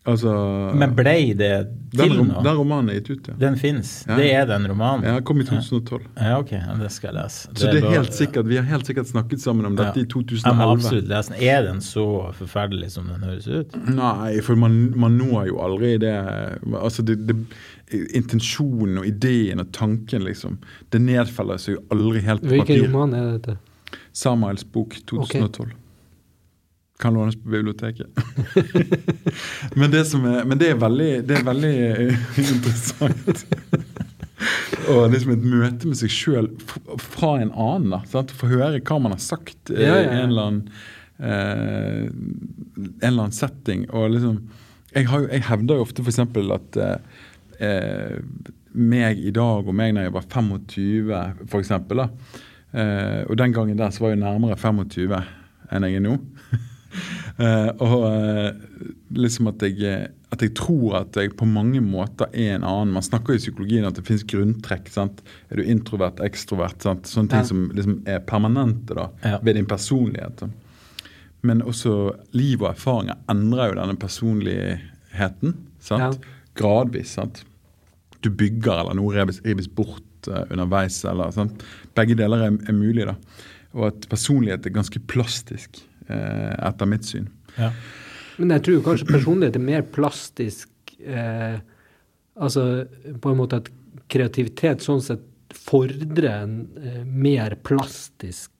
B: Altså
A: Men ble det til
B: den,
A: nå?
B: den romanen er gitt ut, ja.
A: Den fins.
B: Ja.
A: Det er den romanen.
B: Ja, kom i 2012.
A: Ja, ok. Ja, det skal jeg lese.
B: Så det er
A: bare-
B: helt sikkert, Vi har helt sikkert snakket sammen om dette
A: Ja.
B: i
A: Jeg må absolutt lese den. Er den så forferdelig som den høres ut?
B: Nei, for man, man når jo aldri det Altså, det, det, intensjonen og ideen og tanken, liksom. Det nedfeller seg jo aldri helt på
C: Hvilken
B: papir.
C: roman er dette?
B: Samuels bok 2012. Kan lånes på biblioteket. men, det som er, men det er veldig, det er veldig eh, interessant. Og liksom et møte med seg sjøl fra en annen. da, sant? Få høre hva man har sagt i
C: Ja, ja,
B: i
C: ja.
B: en eller annen eh, en eller annen setting. Og liksom Jeg, har jeg hevder jo ofte f.eks. at eh, eh, meg i dag og meg når jeg var 25, f.eks. da, eh, Og den gangen der så var jeg nærmere 25 enn jeg er nå. Eh, og eh, liksom at jeg, at jeg tror at jeg på mange måter er en annen. Man snakker i psykologien at det finnes grunntrekk. sant? Er du introvert, ekstrovert? sant? Sånne ting
C: Ja.
B: som liksom er permanente da,
A: Ja.
B: ved din personlighet. Men også liv og erfaringer endrer jo denne personligheten. sant? Gradvis. sant? Du bygger, eller noe rives, bort uh, underveis. eller sant? Begge deler er, er mulig. da. Og at personlighet er ganske plastisk, eh, etter mitt syn.
A: Ja.
C: Men jeg tror kanskje personlighet er mer plastisk eh, Altså på en måte at kreativitet sånn sett fordrer en eh, mer plastisk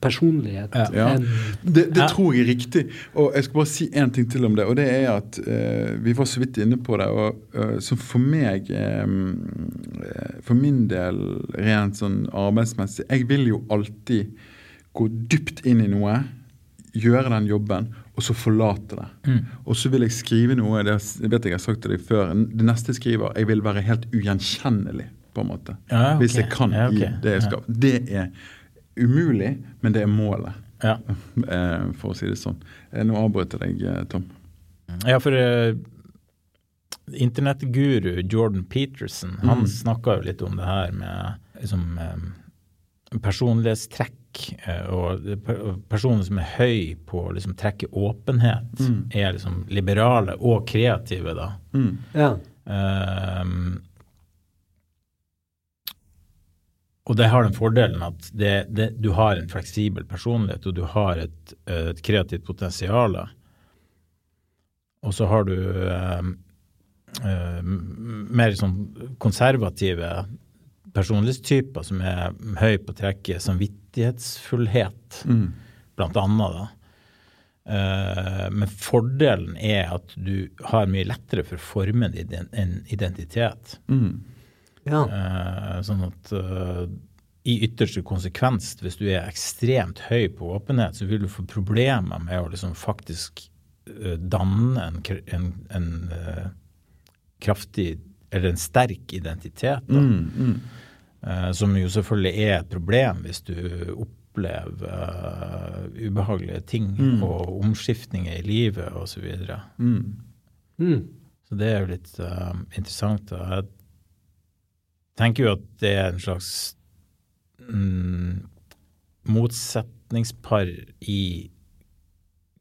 C: personlighet
A: Ja.
B: Ja.
C: enn
B: Det, det
A: Ja.
B: tror jeg er riktig. Og jeg skal bare si én ting til om det. Og det er at eh, Vi var så vidt inne på det. og eh, Så for meg eh, eh, For min del rent sånn arbeidsmessig Jeg vil jo alltid gå dypt inn i noe, gjøre den jobben, og så forlate det.
A: Mm.
B: Og så vil jeg skrive noe det vet jeg har sagt til deg før, det neste jeg skriver, jeg vil være helt ugjenkjennelig. på en måte.
A: Ja, okay.
B: Hvis jeg kan
A: Ja, okay.
B: i det jeg skal. Det er umulig, men det er målet.
A: Ja.
B: eh, for å si det sånn. Eh, Nå avbrøt jeg deg, eh, Tom.
A: Ja, for uh, internettguru Jordan Peterson, han
B: Mm.
A: snakka jo litt om det her med liksom, um, personlighetstrekk. Eh, og personer som er høy på å liksom, trekke åpenhet,
B: Mm.
A: er liksom liberale og kreative, da.
B: Mm.
C: Ja.
A: Um, og det har den fordelen at det, det, du har en fleksibel personlighet, og du har et, et kreativt potensial. Og så har du ehm, ehm, mer sånn konservative personlighetstyper som er høy på trekket samvittighetsfullhet,
B: Mm.
A: blant annet. da. Eh, men fordelen er at du har mye lettere for å forme en identitet.
B: Mm.
C: ja.
A: Eh, sånn at eh, i ytterste konsekvens, hvis du er ekstremt høy på åpenhet, så vil du få problemer med å liksom faktisk danne en, en, en kraftig eller en sterk identitet. Da.
B: Mm. Mm.
A: Eh, som jo selvfølgelig er et problem hvis du opplever eh, ubehagelige ting
B: Mm.
A: og omskiftninger i livet osv. Så.
B: Mm.
C: Mm.
A: så det er jo litt uh, interessant. Da. Jeg tenker jo at det er en slags mm, motsetningspar i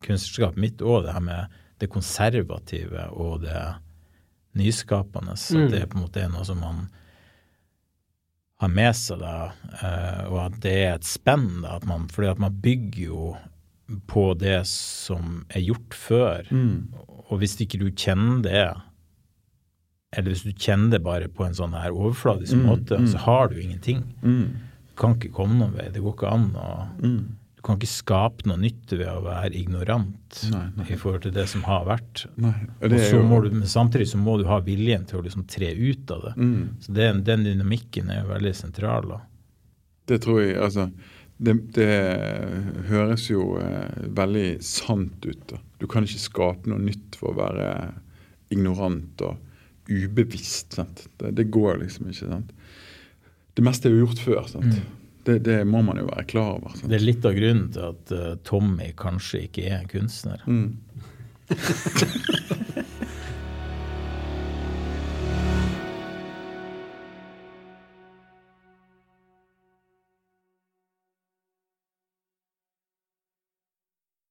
A: kunstnerskapet mitt òg, det her med det konservative og det nyskapende.
C: Mm.
A: At det på en måte er noe som man har med seg, da, eh, og at det er et spenn. da, at man, fordi at man bygger jo på det som er gjort før.
B: Mm.
A: Og hvis ikke du kjenner det, eller hvis du kjenner det bare på en sånn her overfladisk
B: Mm,
A: måte,
B: mm.
A: så har du ingenting.
B: Mm.
A: Du kan ikke komme noen vei. Det går ikke an å
B: Mm.
A: Du kan ikke skape noe nytt ved å være ignorant
B: Nei, nei.
A: i forhold til det som har vært.
B: Nei. Og
A: så
B: jo
A: må du, men samtidig så må du ha viljen til å liksom tre ut av det.
B: mm.
A: Så det, den dynamikken er jo veldig sentral. da.
B: Det tror jeg Altså, det, det høres jo eh, veldig sant ut. da. Du kan ikke skape noe nytt for å være ignorant og ubevisst. sant? Det, det går liksom ikke. sant? Det meste er jo gjort før. sant?
A: Mm.
B: Det, det må man jo være klar over. sant?
A: Det er litt av grunnen til at uh, Tommy kanskje ikke er en kunstner.
B: Mm.